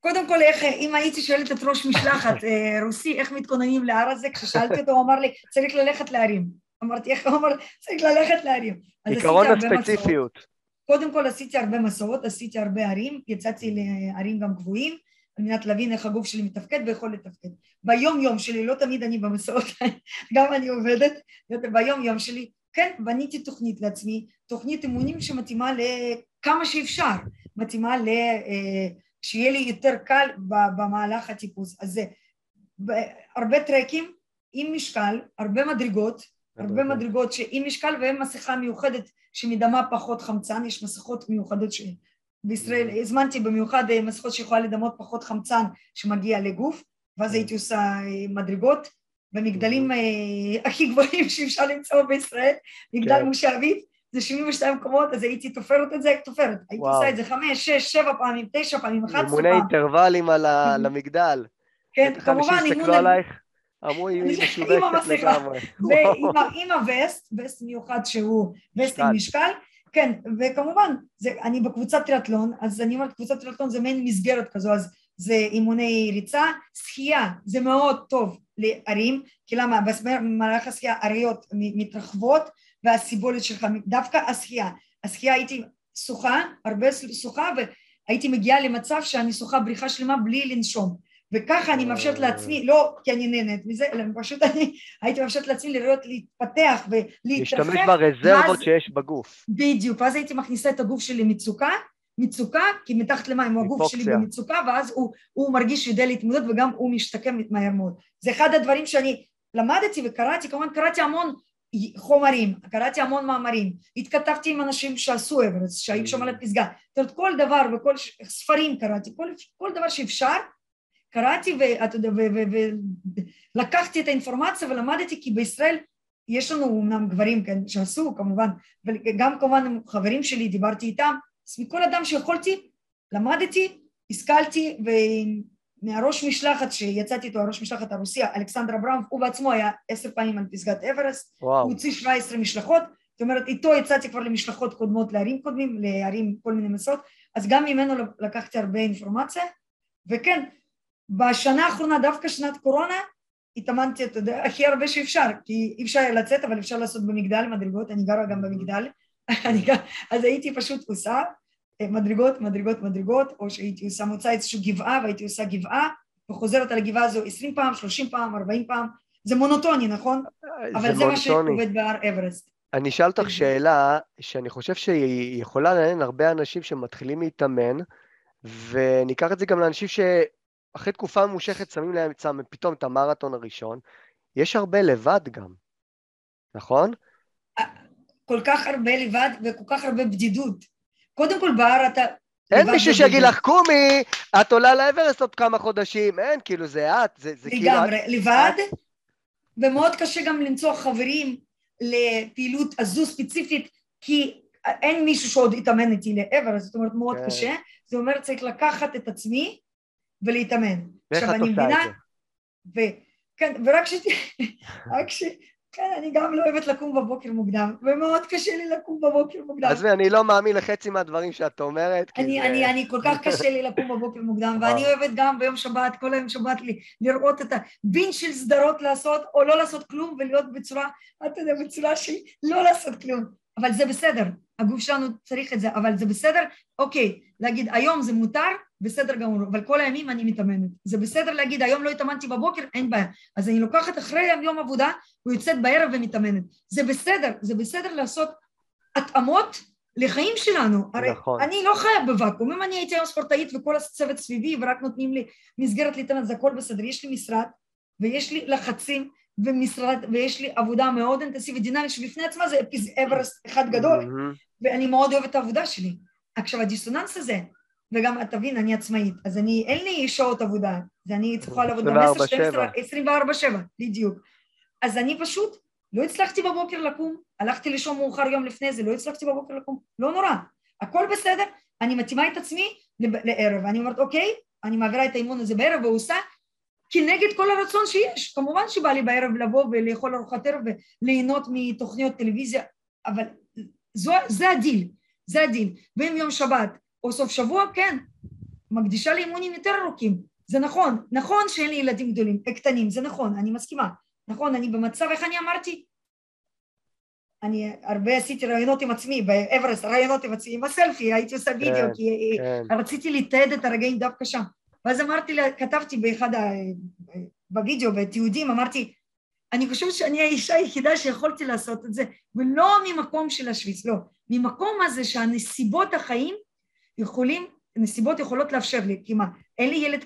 קודם כל, איך, אם הייתי שואלת את ראש משלחת אה, רוסי, איך מתכוננים להר הזה, כששאלתי אותו, הוא אמר לי, צריך ללכת להרים. אמרתי, איך הוא אמר, צריך ללכת להרים. עיקרון הספציפיות. קודם כל עשיתי הרבה מסעות, עשיתי הרבה ערים, יצאתי לערים גם גבוהים, על מנת להבין איך הגוף שלי מתפקד ויכול לתפקד. ביום יום שלי, לא תמיד אני במסעות, גם אני עובדת, ביום יום שלי, כן, בניתי תוכנית לעצמי, תוכנית אימונים שמתאימה לכמה שאפשר, מתאימה ל... אה, שיהיה לי יותר קל במהלך הטיפוס. אז זה הרבה טרקים עם משקל, הרבה מדרגות, הרבה מדרגות שעם משקל ומסכה מיוחדת שמדמה פחות חמצן, יש מסכות מיוחדות שבישראל, mm-hmm. הזמנתי במיוחד אה, מסכות שיכולה לדמות פחות חמצן שמגיע לגוף, ואז הייתי עושה אה, מדרגות במגדלים mm-hmm. אה, הכי גבוהים שאפשר למצוא בישראל, מגדל כן. מושבית, זה 72 קומות, אז הייתי תופרת את זה, תופרת. הייתי עושה את זה חמש, שש, שבע פעמים, תשע פעמים, אחת פעם. אימוני אינטרוולים על המגדל. כן, כמובן, אימון... אמרו, היא משובצת לגמרי. ועם הווסט, וסט מיוחד שהוא וסט עם משקל, כן, וכמובן, זה, אני בקבוצת טריאטלון, אז אני אומרת, קבוצת טריאטלון זה מעין מסגרת כזו, אז זה אימוני ריצה, שחייה זה מאוד טוב לערים, כי למה? במהלך השחייה עריות מתרחבות, והסיבולת שלך, דווקא השחייה. השחייה הייתי שוחה, הרבה שוחה, והייתי מגיעה למצב שאני שוחה בריחה שלמה בלי לנשום. וככה אני מאפשרת לעצמי, לא כי אני נהנית מזה, אלא פשוט אני הייתי מאפשרת לעצמי לראות להתפתח ולהתרחב. להשתמש ברזרבות שיש בגוף. בדיוק, ואז הייתי מכניסה את הגוף שלי מצוקה, מצוקה, כי מתחת למים הגוף שלי במצוקה, ואז הוא, הוא מרגיש שיודע להתמודד וגם הוא משתקם מהר מאוד. זה אחד הדברים שאני למדתי וקראתי, כמובן קראתי המון חומרים, קראתי המון מאמרים, התכתבתי עם אנשים שעשו אברס, שהיו שם על הפסגה, זאת אומרת כל דבר וכל ספרים קראתי, כל, כל דבר שאפשר קראתי ולקחתי את האינפורמציה ולמדתי כי בישראל יש לנו אומנם גברים כן, שעשו כמובן, וגם כמובן חברים שלי דיברתי איתם, אז מכל אדם שיכולתי למדתי, השכלתי מהראש משלחת שיצאתי איתו, הראש משלחת הרוסיה, אלכסנדר אברהם, הוא בעצמו היה עשר פעמים על פסגת אברסט. הוא הוציא 17 משלחות, זאת אומרת איתו יצאתי כבר למשלחות קודמות לערים קודמים, לערים כל מיני מסעות, אז גם ממנו לקחתי הרבה אינפורמציה, וכן, בשנה האחרונה, דווקא שנת קורונה, התאמנתי, אתה יודע, הכי הרבה שאפשר, כי אי אפשר לצאת, אבל אפשר לעשות במגדל מדרגות, אני גרה גם במגדל, אז הייתי פשוט עושה מדרגות, מדרגות, מדרגות, או שהייתי עושה מוצא איזושהי גבעה והייתי עושה גבעה וחוזרת על הגבעה הזו עשרים פעם, שלושים פעם, ארבעים פעם, זה מונוטוני, נכון? זה אבל זה מה שעובד בהר אברסט. אני אשאל אותך שאלה שאני חושב שהיא יכולה לעניין הרבה אנשים שמתחילים להתאמן, וניקח את זה גם לאנשים שאחרי תקופה ממושכת שמים להם פתאום את המרתון הראשון, יש הרבה לבד גם, נכון? כל כך הרבה לבד וכל כך הרבה בדידות. קודם כל בהר אתה... אין מישהו שיגיד לך, קומי, את עולה לאברסט עוד כמה חודשים, אין, כאילו זה את, זה, זה כאילו... לגמרי, לבד, ומאוד קשה גם למצוא חברים לפעילות הזו ספציפית, כי אין מישהו שעוד התאמן איתי לאברסט, זאת אומרת מאוד כן. קשה, זה אומר צריך לקחת את עצמי ולהתאמן. ואיך את עושה את זה? ו... כן, ורק ש... רק ש... כן, אני גם לא אוהבת לקום בבוקר מוקדם, ומאוד קשה לי לקום בבוקר מוקדם. עזבי, אני לא מאמין לחצי מהדברים שאת אומרת, אני, זה... אני, אני כל כך קשה לי לקום בבוקר מוקדם, ואני אוהבת גם ביום שבת, כל היום שבת לי, לראות את הבין של סדרות לעשות, או לא לעשות כלום, ולהיות בצורה, אתה יודע, בצורה של לא לעשות כלום. אבל זה בסדר, הגוף שלנו צריך את זה, אבל זה בסדר, אוקיי, להגיד היום זה מותר, בסדר גמור, אבל כל הימים אני מתאמנת. זה בסדר להגיד היום לא התאמנתי בבוקר, אין בעיה. אז אני לוקחת אחרי יום עבודה ויוצאת בערב ומתאמנת. זה בסדר, זה בסדר לעשות התאמות לחיים שלנו. הרי נכון. אני לא חיה בוואקום, אם אני הייתי היום ספורטאית וכל הצוות סביבי ורק נותנים לי מסגרת להתאמן, זה הכל בסדר. יש לי משרד ויש לי לחצים ומשרד, ויש לי עבודה מאוד אינטנסיבית, דינמית, שבפני עצמה זה אברסט אחד גדול, mm-hmm. ואני מאוד אוהבת את העבודה שלי. עכשיו הדיסוננס הזה, וגם תבין, אני עצמאית, אז אני, אין לי שעות עבודה, זה אני צריכה לעבוד גם 10, 12, 24, 7, בדיוק. אז אני פשוט לא הצלחתי בבוקר לקום, הלכתי לישון מאוחר יום לפני זה, לא הצלחתי בבוקר לקום, לא נורא, הכל בסדר, אני מתאימה את עצמי לערב, אני אומרת אוקיי, אני מעבירה את האימון הזה בערב ועושה כנגד כל הרצון שיש, כמובן שבא לי בערב לבוא ולאכול ארוחת ערב וליהנות מתוכניות טלוויזיה, אבל זו, זה הדיל, זה הדיל, ואם יום שבת או סוף שבוע, כן, מקדישה לאימונים יותר ארוכים, זה נכון, נכון שאין לי ילדים גדולים, קטנים, זה נכון, אני מסכימה, נכון, אני במצב, איך אני אמרתי? אני הרבה עשיתי ראיונות עם עצמי, באוורסט, ראיונות עם עצמי, עם הסלפי, הייתי עושה וידאו, כן, כי כן. רציתי לתעד את הרגעים דווקא שם. ואז אמרתי לה, כתבתי באחד ה... בווידאו, בתיעודים, אמרתי, אני חושבת שאני האישה היחידה שיכולתי לעשות את זה, ולא ממקום של השוויץ, לא. ממקום הזה שהנסיבות החיים יכולים, נסיבות יכולות לאפשר לי, כי מה, אין לי ילד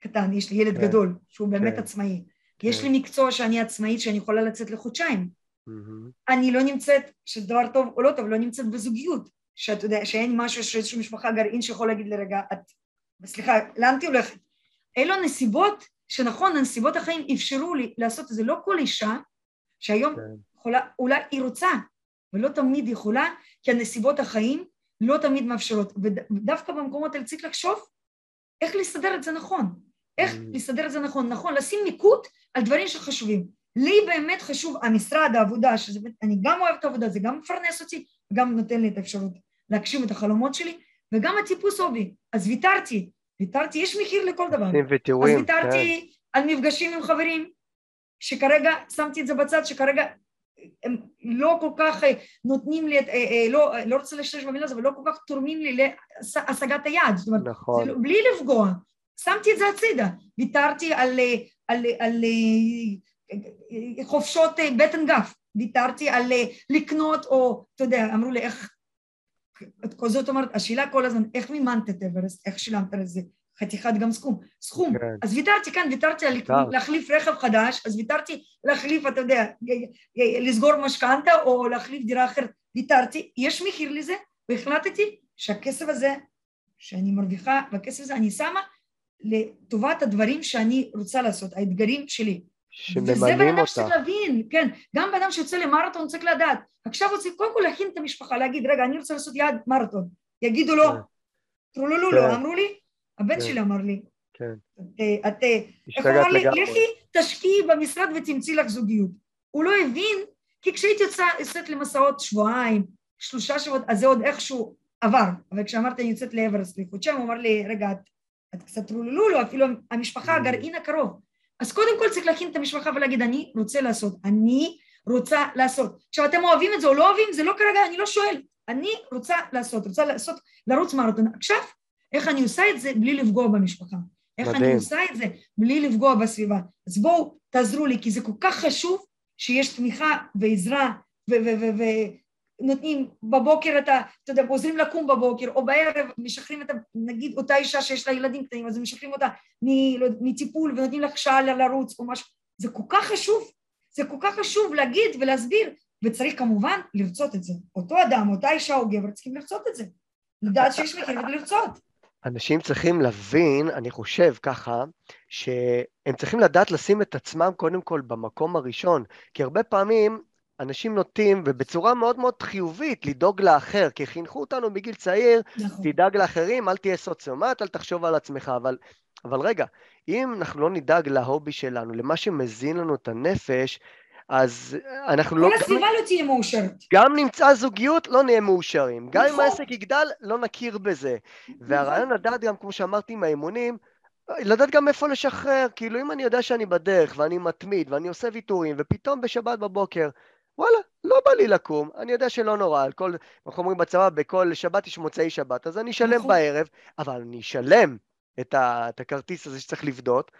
קטן, יש לי ילד כן, גדול, שהוא באמת כן, עצמאי. כן. יש לי מקצוע שאני עצמאית, שאני יכולה לצאת לחודשיים. Mm-hmm. אני לא נמצאת, שזה דבר טוב או לא טוב, לא נמצאת בזוגיות. שאתה יודע, שאין משהו, שאיזושהי משפחה גרעין שיכול להגיד לי, רגע, את, סליחה, לאן את הולכת? אלו נסיבות שנכון, הנסיבות החיים אפשרו לי לעשות את זה. לא כל אישה שהיום כן. יכולה, אולי היא רוצה, ולא תמיד יכולה, כי הנסיבות החיים לא תמיד מאפשרות. ודווקא במקומות האלה צריך לחשוב איך לסדר את זה נכון. איך mm. לסדר את זה נכון. נכון, לשים מיקוד על דברים שחשובים. לי באמת חשוב המשרד, העבודה, שזה, אני גם אוהבת עבודה, זה גם מפרנס אותי, וגם נותן לי את האפשרות להגשים את החלומות שלי, וגם הטיפוס הובי. אז ויתרתי, ויתרתי, יש מחיר לכל דבר. אז ויתרתי כן. על מפגשים עם חברים, שכרגע שמתי את זה בצד, שכרגע הם לא כל כך אה, נותנים לי, אה, אה, לא, לא רוצה להשתמש במילה הזאת, אבל לא כל כך תורמים לי להשגת היעד, זאת אומרת, נכון. לא, בלי לפגוע, שמתי את זה הצידה, ויתרתי על, על, על, על חופשות בטן גף, ויתרתי על לקנות, או אתה יודע, אמרו לי איך, זאת אומרת, השאלה כל הזמן, איך מימנת את אברסט, איך שילמת לזה, חתיכת גם סכום, סכום. כן. אז ויתרתי כאן, ויתרתי על. להחליף רכב חדש, אז ויתרתי להחליף, אתה יודע, לסגור משכנתה או להחליף דירה אחרת, ויתרתי, יש מחיר לזה, והחלטתי שהכסף הזה שאני מרוויחה, והכסף הזה אני שמה לטובת הדברים שאני רוצה לעשות, האתגרים שלי. שממנים אותך. וזה בן אדם שצריך להבין, כן, גם בן אדם שיוצא למרתון צריך לדעת, עכשיו רוצה קודם כל להכין את המשפחה, להגיד, רגע, אני רוצה לעשות יעד מרתון, יגידו לו, כן. טרולולו, כן. אמרו לי, הבן כן. שלי אמר לי, כן. את, איך הוא אמר לי, לכי תשקיעי במשרד ותמצאי לך זוגיות. הוא לא הבין, כי כשהייתי יוצאת למסעות שבועיים, שלושה שבועות, אז זה עוד איכשהו עבר. אבל כשאמרתי אני יוצאת לאברסט לחודשיים, הוא אמר לי, רגע, את, את קצת טרולולו, אפילו המשפחה, mm. הגרעין הקרוב. אז קודם כל צריך להכין את המשפחה ולהגיד, אני רוצה לעשות, אני רוצה לעשות. עכשיו, אתם אוהבים את זה או לא אוהבים, זה לא כרגע, אני לא שואל. אני רוצה לעשות, רוצה לעשות, לרוץ מרתון. עכשיו, איך אני עושה את זה בלי לפגוע במשפחה? איך מדהים. אני עושה את זה בלי לפגוע בסביבה? אז בואו תעזרו לי, כי זה כל כך חשוב שיש תמיכה ועזרה ונותנים בבוקר את ה... אתה יודע, עוזרים לקום בבוקר, או בערב משחררים את ה... נגיד אותה אישה שיש לה ילדים קטנים, אז משחררים אותה לא מטיפול ונותנים לך שעה לרוץ או משהו. זה כל כך חשוב, זה כל כך חשוב להגיד ולהסביר, וצריך כמובן לרצות את זה. אותו אדם, אותה אישה או גבר צריכים לרצות את זה. לדעת שיש מחיר ולרצות. אנשים צריכים להבין, אני חושב ככה, שהם צריכים לדעת לשים את עצמם קודם כל במקום הראשון, כי הרבה פעמים אנשים נוטים, ובצורה מאוד מאוד חיובית, לדאוג לאחר, כי חינכו אותנו בגיל צעיר, נכון. תדאג לאחרים, אל תהיה סוציומט, אל תחשוב על עצמך, אבל, אבל רגע, אם אנחנו לא נדאג להובי שלנו, למה שמזין לנו את הנפש, אז אנחנו כל לא... הסביבה לא תהיה מאושרת. גם נמצא זוגיות, לא נהיה מאושרים. גם אם נכון. העסק יגדל, לא נכיר בזה. והרעיון לדעת גם, כמו שאמרתי עם האימונים, לדעת גם איפה לשחרר. כאילו, אם אני יודע שאני בדרך, ואני מתמיד, ואני עושה ויתורים, ופתאום בשבת בבוקר, וואלה, לא בא לי לקום, אני יודע שלא נורא, על כל, אנחנו אומרים בצבא, בכל שבת יש מוצאי שבת, אז אני אשלם נכון. בערב, אבל אני אשלם את, ה, את הכרטיס הזה שצריך לפדות,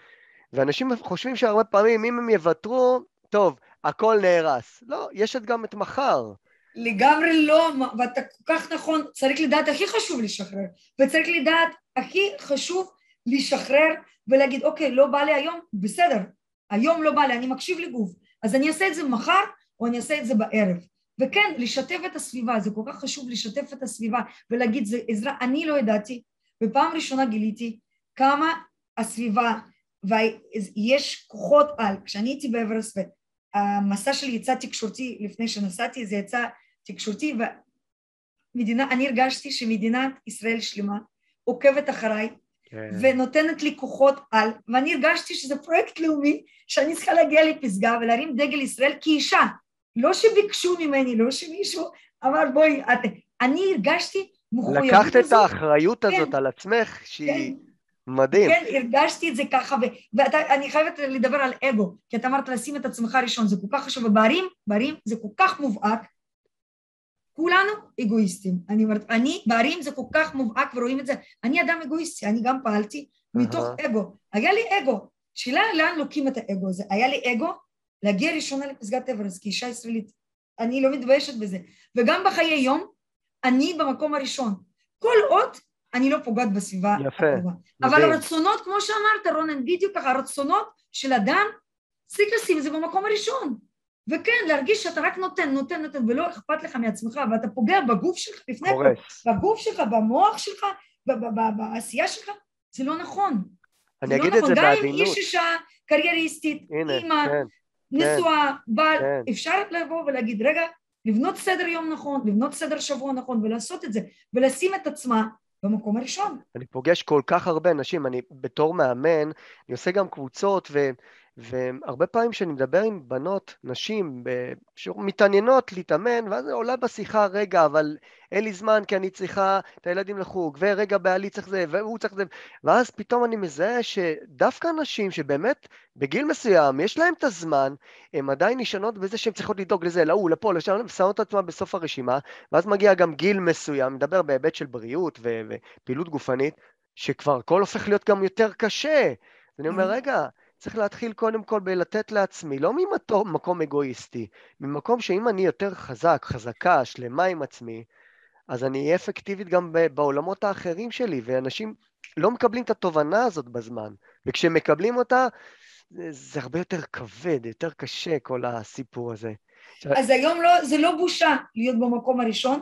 ואנשים חושבים שהרבה פעמים, אם הם יוותרו, טוב, הכל נהרס. לא, יש את גם את מחר. לגמרי לא, ואתה כל כך נכון, צריך לדעת, הכי חשוב לשחרר, וצריך לדעת, הכי חשוב לשחרר ולהגיד, אוקיי, לא בא לי היום, בסדר, היום לא בא לי, אני מקשיב לגוף, אז אני אעשה את זה מחר, או אני אעשה את זה בערב. וכן, לשתף את הסביבה, זה כל כך חשוב לשתף את הסביבה ולהגיד, זה עזרה, אני לא ידעתי, ופעם ראשונה גיליתי כמה הסביבה, ויש כוחות על, כשאני הייתי באברסט, המסע שלי יצא תקשורתי לפני שנסעתי, זה יצא תקשורתי, ומדינה, אני הרגשתי שמדינת ישראל שלמה עוקבת אחריי, כן. ונותנת לי כוחות על, ואני הרגשתי שזה פרויקט לאומי, שאני צריכה להגיע לפסגה ולהרים דגל ישראל כאישה, לא שביקשו ממני, לא שמישהו אמר בואי, את... אני הרגשתי מחויבות לקחת את האחריות הזאת כן, על עצמך, שהיא כן, מדהים. כן, הרגשתי את זה ככה, ואני חייבת לדבר על אגו, כי אתה אמרת לשים את עצמך ראשון, זה כל כך חשוב, ובערים, בערים זה כל כך מובהק, כולנו אגואיסטים. אני אומרת, אני, בערים זה כל כך מובהק ורואים את זה, אני אדם אגואיסטי, אני גם פעלתי מתוך אגו. היה לי אגו. שאלה לאן לוקים את האגו הזה. היה לי אגו להגיע ראשונה לפסגת אברס כאישה ישראלית. אני לא מתביישת בזה. וגם בחיי יום, אני במקום הראשון. כל עוד אני לא פוגעת בסביבה יפה, הקרובה. אבל הרצונות, כמו שאמרת, רונן, בדיוק ככה, הרצונות של אדם, צריך לשים את זה במקום הראשון. וכן, להרגיש שאתה רק נותן, נותן, נותן, ולא אכפת לך מעצמך, ואתה פוגע בגוף שלך, לפני הכל, בגוף שלך, במוח שלך, בעשייה שלך, זה לא נכון. אני אגיד לא את נכון. זה בעדינות. גם אם איש אישה קרייריסטית, אימא, כן, נשואה, כן, בעל, כן. אפשר לבוא ולהגיד, רגע, לבנות סדר יום נכון, לבנות סדר שבוע נכון, ולעשות את זה, ולשים את עצמה במקום הראשון. אני פוגש כל כך הרבה אנשים, אני בתור מאמן, אני עושה גם קבוצות, ו... והרבה פעמים כשאני מדבר עם בנות, נשים, שמתעניינות להתאמן, ואז עולה בשיחה, רגע, אבל אין לי זמן כי אני צריכה את הילדים לחוג, ורגע, בעלי צריך זה, והוא צריך זה, ואז פתאום אני מזהה שדווקא נשים שבאמת בגיל מסוים יש להם את הזמן, הן עדיין נשענות בזה שהן צריכות לדאוג לזה, להוא, לפה, לשם, ושמות את עצמן בסוף הרשימה, ואז מגיע גם גיל מסוים, מדבר בהיבט של בריאות ופעילות גופנית, שכבר הכל הופך להיות גם יותר קשה. ואני אומר, רגע, צריך להתחיל קודם כל בלתת לעצמי, לא ממקום אגואיסטי, ממקום שאם אני יותר חזק, חזקה, שלמה עם עצמי, אז אני אהיה אפקטיבית גם בעולמות האחרים שלי, ואנשים לא מקבלים את התובנה הזאת בזמן, וכשהם מקבלים אותה, זה, זה הרבה יותר כבד, יותר קשה כל הסיפור הזה. אז היום לא, זה לא בושה להיות במקום הראשון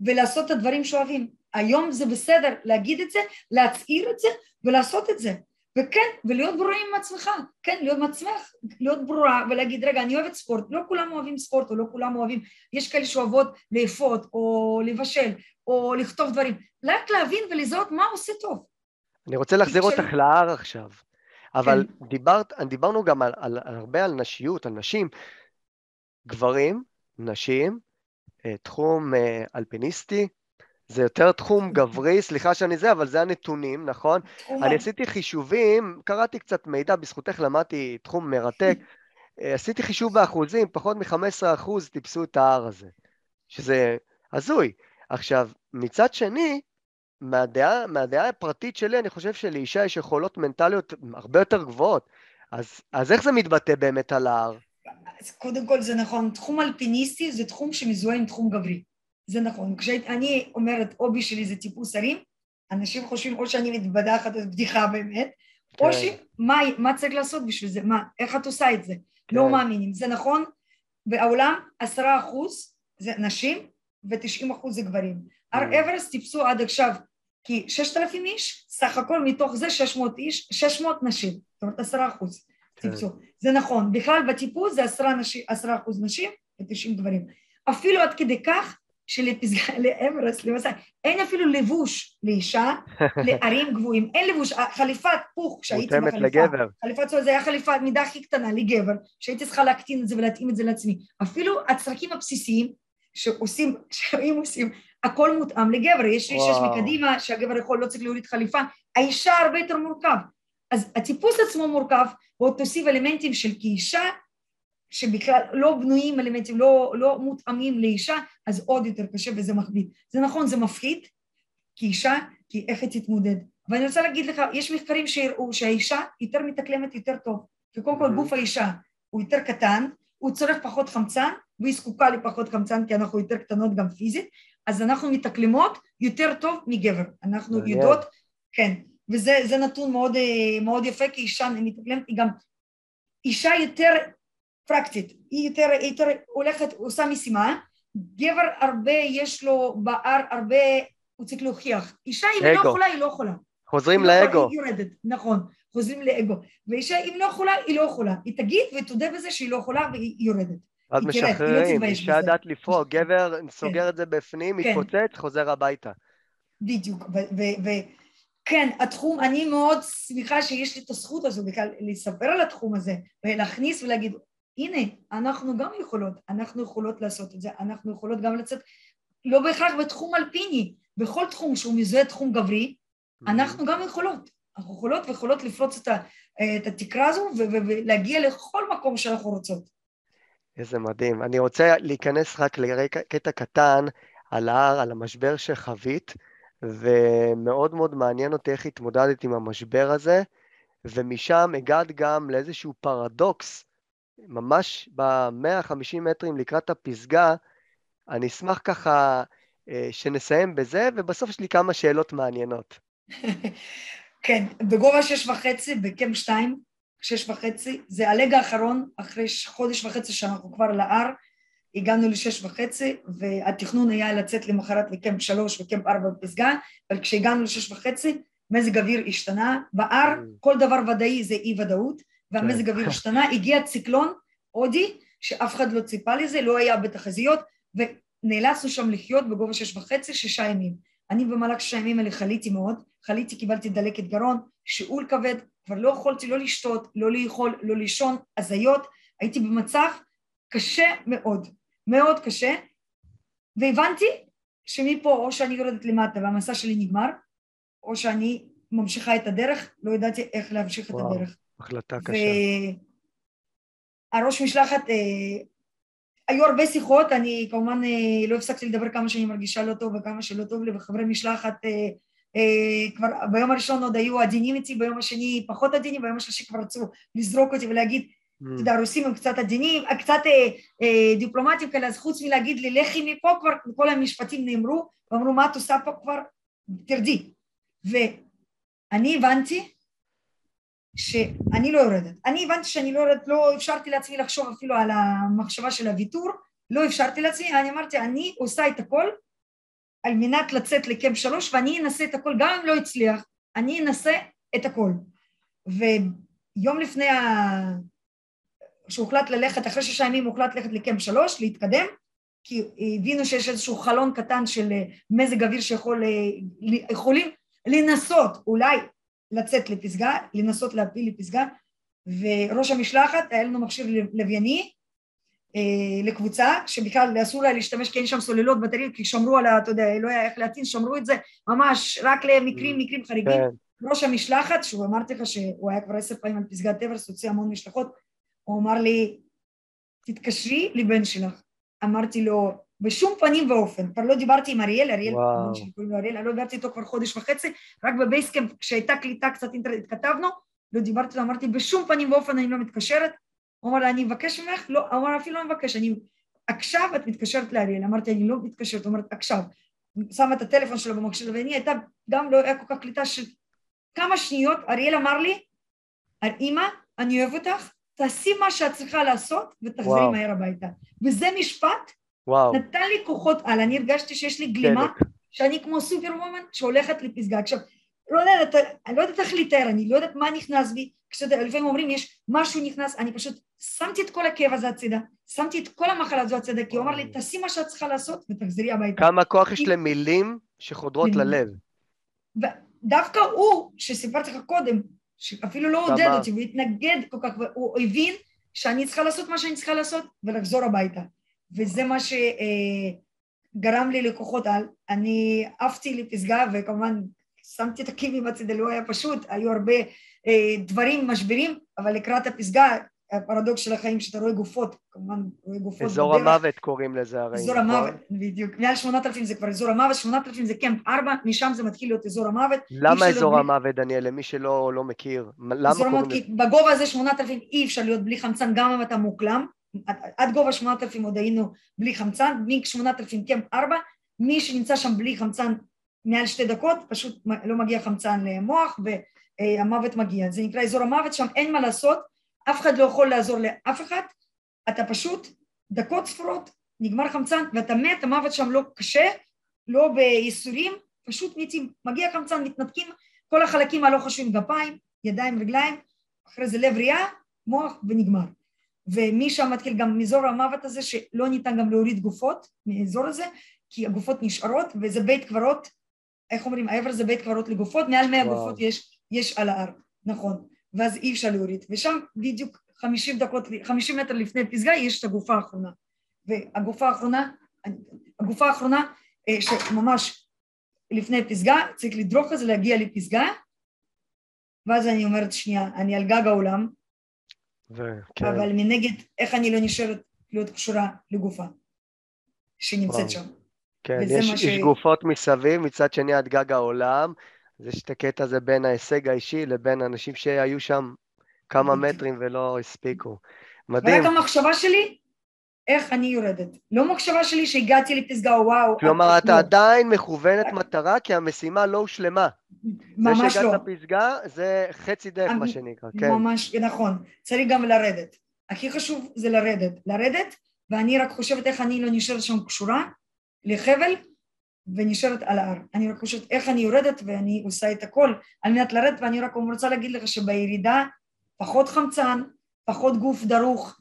ולעשות את הדברים שאוהבים. היום זה בסדר להגיד את זה, להצהיר את זה ולעשות את זה. וכן, ולהיות ברורה עם עצמך, כן, להיות מעצמך, להיות ברורה ולהגיד, רגע, אני אוהבת ספורט, לא כולם אוהבים ספורט או לא כולם אוהבים, יש כאלה שאוהבות לאפות או לבשל או לכתוב דברים, רק להבין ולזהות מה עושה טוב. אני רוצה להחזיר אותך של... להר עכשיו, אבל כן. דיברת, דיברנו גם על, על, על הרבה על נשיות, על נשים, גברים, נשים, אה, תחום אה, אלפיניסטי, זה יותר תחום גברי, סליחה שאני זה, אבל זה הנתונים, נכון? אני עשיתי חישובים, קראתי קצת מידע, בזכותך למדתי תחום מרתק, אה, עשיתי חישוב באחוזים, פחות מ-15% אחוז טיפסו את ההר הזה, שזה הזוי. עכשיו, מצד שני, מהדעה, מהדעה הפרטית שלי, אני חושב שלאישה יש יכולות מנטליות הרבה יותר גבוהות. אז, אז איך זה מתבטא באמת על ההר? אז קודם כל זה נכון, תחום אלפיניסטי זה תחום שמזוהה עם תחום גברי. זה נכון. כשאני אומרת הובי שלי זה טיפוס הרים, אנשים חושבים או שאני מתבדחת, זו בדיחה באמת, כן. או שמה מה צריך לעשות בשביל זה, מה, איך את עושה את זה? כן. לא מאמינים. זה נכון, בעולם עשרה אחוז זה נשים ותשעים אחוז זה גברים. הר mm. אברסט טיפסו עד עכשיו כי ששת אלפים איש, סך הכל מתוך זה שש מאות איש, שש מאות נשים, זאת אומרת עשרה אחוז כן. טיפסו. זה נכון, בכלל בטיפוס זה עשרה אחוז נשים ותשעים גברים. אפילו עד כדי כך שלפסגה, לאמרס, למסע, אין אפילו לבוש לאישה, לערים גבוהים, אין לבוש, חליפת פוך כשהייתי בחליפה, לגבר. חליפת צהוב זה היה חליפה מידה הכי קטנה לגבר, שהייתי צריכה להקטין את זה ולהתאים את זה לעצמי. אפילו הצרכים הבסיסיים שעושים, שאם עושים, הכל מותאם לגבר, יש איש מקדימה שהגבר יכול, לא צריך להוריד חליפה, האישה הרבה יותר מורכב. אז הטיפוס עצמו מורכב, ועוד תוסיף אלמנטים של כאישה, שבכלל לא בנויים אלמנטים, לא, לא מותאמים לאישה, אז עוד יותר קשה וזה מכביד. זה נכון, זה מפחיד כאישה, כי איך היא תתמודד. ואני רוצה להגיד לך, יש מחקרים שהראו שהאישה יותר מתאקלמת יותר טוב. וקודם כל גוף האישה הוא יותר קטן, הוא צורך פחות חמצן, והיא זקוקה לפחות חמצן כי אנחנו יותר קטנות גם פיזית, אז אנחנו מתאקלמות יותר טוב מגבר. אנחנו יודעות, כן, וזה נתון מאוד, אה, מאוד יפה, כי אישה מתאקלמת, היא גם אישה יותר פרקטית, היא יותר, היא יותר הולכת, עושה משימה, גבר הרבה, יש לו בהר הרבה, הוא צריך להוכיח. אישה אם לא יכולה, היא לא יכולה. חוזרים לא לאגו. היא יורדת, נכון, חוזרים לאגו. ואישה אם לא יכולה, היא לא יכולה. היא תגיד ותודה בזה שהיא לא יכולה והיא יורדת. אז לא משחררים, אישה יודעת לפרוק, גבר סוגר את זה בפנים, כן. מתפוצץ, חוזר הביתה. בדיוק, וכן, התחום, אני מאוד שמחה שיש לי את הזכות הזו בכלל לספר על התחום הזה, ולהכניס ולהגיד, הנה, אנחנו גם יכולות, אנחנו יכולות לעשות את זה, אנחנו יכולות גם לצאת, לא בהכרח בתחום אלפיני, בכל תחום שהוא מזוהה תחום גברי, אנחנו גם יכולות. אנחנו יכולות ויכולות לפרוץ את, ה, את התקרה הזו ולהגיע לכל מקום שאנחנו רוצות. איזה מדהים. אני רוצה להיכנס רק לקטע קטן על ההר, על המשבר שחווית, ומאוד מאוד מעניין אותי איך התמודדת עם המשבר הזה, ומשם הגעת גם לאיזשהו פרדוקס ממש ב-150 מטרים לקראת הפסגה, אני אשמח ככה אה, שנסיים בזה, ובסוף יש לי כמה שאלות מעניינות. כן, בגובה שש וחצי, בקמפ שתיים, שש וחצי, זה הלג האחרון, אחרי חודש וחצי שאנחנו כבר על ההר, הגענו לשש וחצי, והתכנון היה לצאת למחרת לקמפ שלוש וקמפ ארבע בפסגה, אבל כשהגענו לשש וחצי, מזג אוויר השתנה, בהר mm. כל דבר ודאי זה אי ודאות, והמזג כן. אוויר השתנה, הגיע ציקלון הודי, שאף אחד לא ציפה לזה, לא היה בתחזיות, ונאלצנו שם לחיות בגובה שש וחצי, שישה ימים. אני במהלך שישה ימים האלה חליתי מאוד, חליתי, קיבלתי דלקת גרון, שיעול כבד, כבר לא יכולתי לא לשתות, לא לאכול, לא לישון, הזיות, הייתי במצב קשה מאוד, מאוד קשה, והבנתי שמפה או שאני יורדת למטה והמסע שלי נגמר, או שאני ממשיכה את הדרך, לא ידעתי איך להמשיך וואו. את הדרך. החלטה קשה. והראש משלחת, אה, היו הרבה שיחות, אני כמובן אה, לא הפסקתי לדבר כמה שאני מרגישה לא טוב וכמה שלא טוב לי, וחברי משלחת אה, כבר ביום הראשון עוד היו עדינים איתי, ביום השני פחות עדינים, ביום השלישי כבר רצו לזרוק אותי ולהגיד, mm. אתה יודע, הרוסים הם קצת עדינים, קצת דיפלומטים כאלה, אז חוץ מלהגיד לי, לכי מפה כבר, כל המשפטים נאמרו, ואמרו, מה את עושה פה כבר? תרדי. ואני הבנתי שאני לא יורדת. אני הבנתי שאני לא יורדת, לא אפשרתי לעצמי לחשוב אפילו על המחשבה של הוויתור, לא אפשרתי לעצמי, אני אמרתי, אני עושה את הכל על מנת לצאת לקמפ שלוש, ואני אנסה את הכל, גם אם לא הצליח, אני אנסה את הכל. ויום לפני ה... שהוחלט ללכת, אחרי שישה ימים הוחלט ללכת לקמפ שלוש, להתקדם, כי הבינו שיש איזשהו חלון קטן של מזג אוויר שיכולים לנסות, אולי לצאת לפסגה, לנסות להפיל לפסגה, וראש המשלחת, היה לנו מכשיר לווייני אה, לקבוצה, שבכלל אסור היה להשתמש כי אין שם סוללות בטריות, כי שמרו על ה... אתה יודע, לא היה איך להטעין, שמרו את זה ממש רק למקרים, mm. מקרים חריגים. כן. ראש המשלחת, שהוא אמרתי לך שהוא היה כבר עשר פעמים על פסגת אברסט, הוציא המון משלחות, הוא אמר לי, תתקשרי לבן שלך. אמרתי לו, בשום פנים ואופן, כבר לא דיברתי עם אריאל, אריאל, אריאל, אני לא דיברתי איתו כבר חודש וחצי, רק בבייסקאמפ כשהייתה קליטה קצת אינטרנט התכתבנו, לא דיברתי איתו, אמרתי בשום פנים ואופן אני לא מתקשרת, הוא אמר לה אני מבקש ממך, לא, הוא אמר אפילו לא מבקש, אני עכשיו את מתקשרת לאריאל, אמרתי אני לא מתקשרת, הוא אמר עכשיו, שמה את הטלפון שלו במכשיר, ואני הייתה גם לא היה כל כך קליטה של כמה שניות, אריאל אמר לי, אמא, אני אוהב אותך, תעשי מה שאת צריכה לעשות ותחזרי מהר הביתה. וזה משפט וואו. נתן לי כוחות על, אני הרגשתי שיש לי גלימה, שאני כמו סופר וומן שהולכת לפסגה. עכשיו, לא יודעת, אני לא יודעת איך לתאר, אני לא יודעת מה נכנס בי, כשלפעמים אומרים יש משהו נכנס, אני פשוט שמתי את כל הכאב הזה הצידה, שמתי את כל המחלה הזו הצידה, כי הוא אמר לי, תעשי מה שאת צריכה לעשות ותחזרי הביתה. כמה כוח יש למילים שחודרות ללב. דווקא הוא, שסיפרתי לך קודם, שאפילו לא עודד אותי, הוא התנגד כל כך, הוא הבין שאני צריכה לעשות מה שאני צריכה לעשות ולחזור הביתה. וזה מה שגרם לי לכוחות על. אני עפתי לפסגה, וכמובן שמתי את הקימים הצידה, לא היה פשוט, היו הרבה אה, דברים, משברים, אבל לקראת הפסגה הפרדוקס של החיים שאתה רואה גופות, כמובן רואה גופות אזור בדרך. המוות קוראים לזה הרי. אזור נכון? המוות, בדיוק. מעל שמונת אלפים זה כבר אזור המוות, שמונת אלפים זה קמפ ארבע, משם זה מתחיל להיות אזור המוות. למה אזור בלי... המוות, דניאל, למי שלא לא מכיר? למה קוראים לזה? בגובה הזה שמונת אלפים אי אפשר להיות בלי חמצן, גם אם אתה מוקלם. עד, עד גובה שמונת אלפים עוד היינו בלי חמצן, משמונת אלפים קמפ ארבע, מי שנמצא שם בלי חמצן מעל שתי דקות, פשוט לא מגיע חמצן למוח והמוות מגיע. זה נקרא אזור המוות, שם אין מה לעשות. אף אחד לא יכול לעזור לאף אחד, אתה פשוט דקות ספורות, נגמר חמצן ואתה מת, המוות שם לא קשה, לא בייסורים, פשוט מתים, מגיע חמצן, מתנתקים כל החלקים הלא חשובים, גפיים, ידיים, רגליים, אחרי זה לב ריאה, מוח ונגמר. ומשם מתחיל גם מאזור המוות הזה שלא ניתן גם להוריד גופות מאזור הזה, כי הגופות נשארות וזה בית קברות, איך אומרים, העבר זה בית קברות לגופות, מעל מאה גופות יש, יש על ההר, נכון. ואז אי אפשר להוריד, ושם בדיוק חמישים דקות, חמישים מטר לפני פסגה יש את הגופה האחרונה, והגופה האחרונה, הגופה האחרונה אה, שממש לפני פסגה, צריך לדרוך על זה, להגיע לפסגה, ואז אני אומרת, שנייה, אני על גג העולם, וכן. אבל מנגד, איך אני לא נשארת להיות קשורה לגופה שנמצאת. שם. כן, יש, ש... יש גופות מסביב, מצד שני עד גג העולם, אז יש את הקטע הזה בין ההישג האישי לבין אנשים שהיו שם כמה מטרים ולא הספיקו. מדהים. ורק המחשבה שלי, איך אני יורדת. לא מחשבה שלי שהגעתי לפסגה, וואו. כלומר, אתה לא. עדיין מכוונת מטרה, כי המשימה לא הושלמה. ממש לא. זה שהגעת לפסגה, זה חצי דרך, מה שנקרא, כן. ממש, נכון. צריך גם לרדת. הכי חשוב זה לרדת. לרדת, ואני רק חושבת איך אני לא נשארת שם קשורה לחבל, ונשארת על ההר. אני רק חושבת איך אני יורדת ואני עושה את הכל על מנת לרדת ואני רק רוצה להגיד לך שבירידה פחות חמצן, פחות גוף דרוך,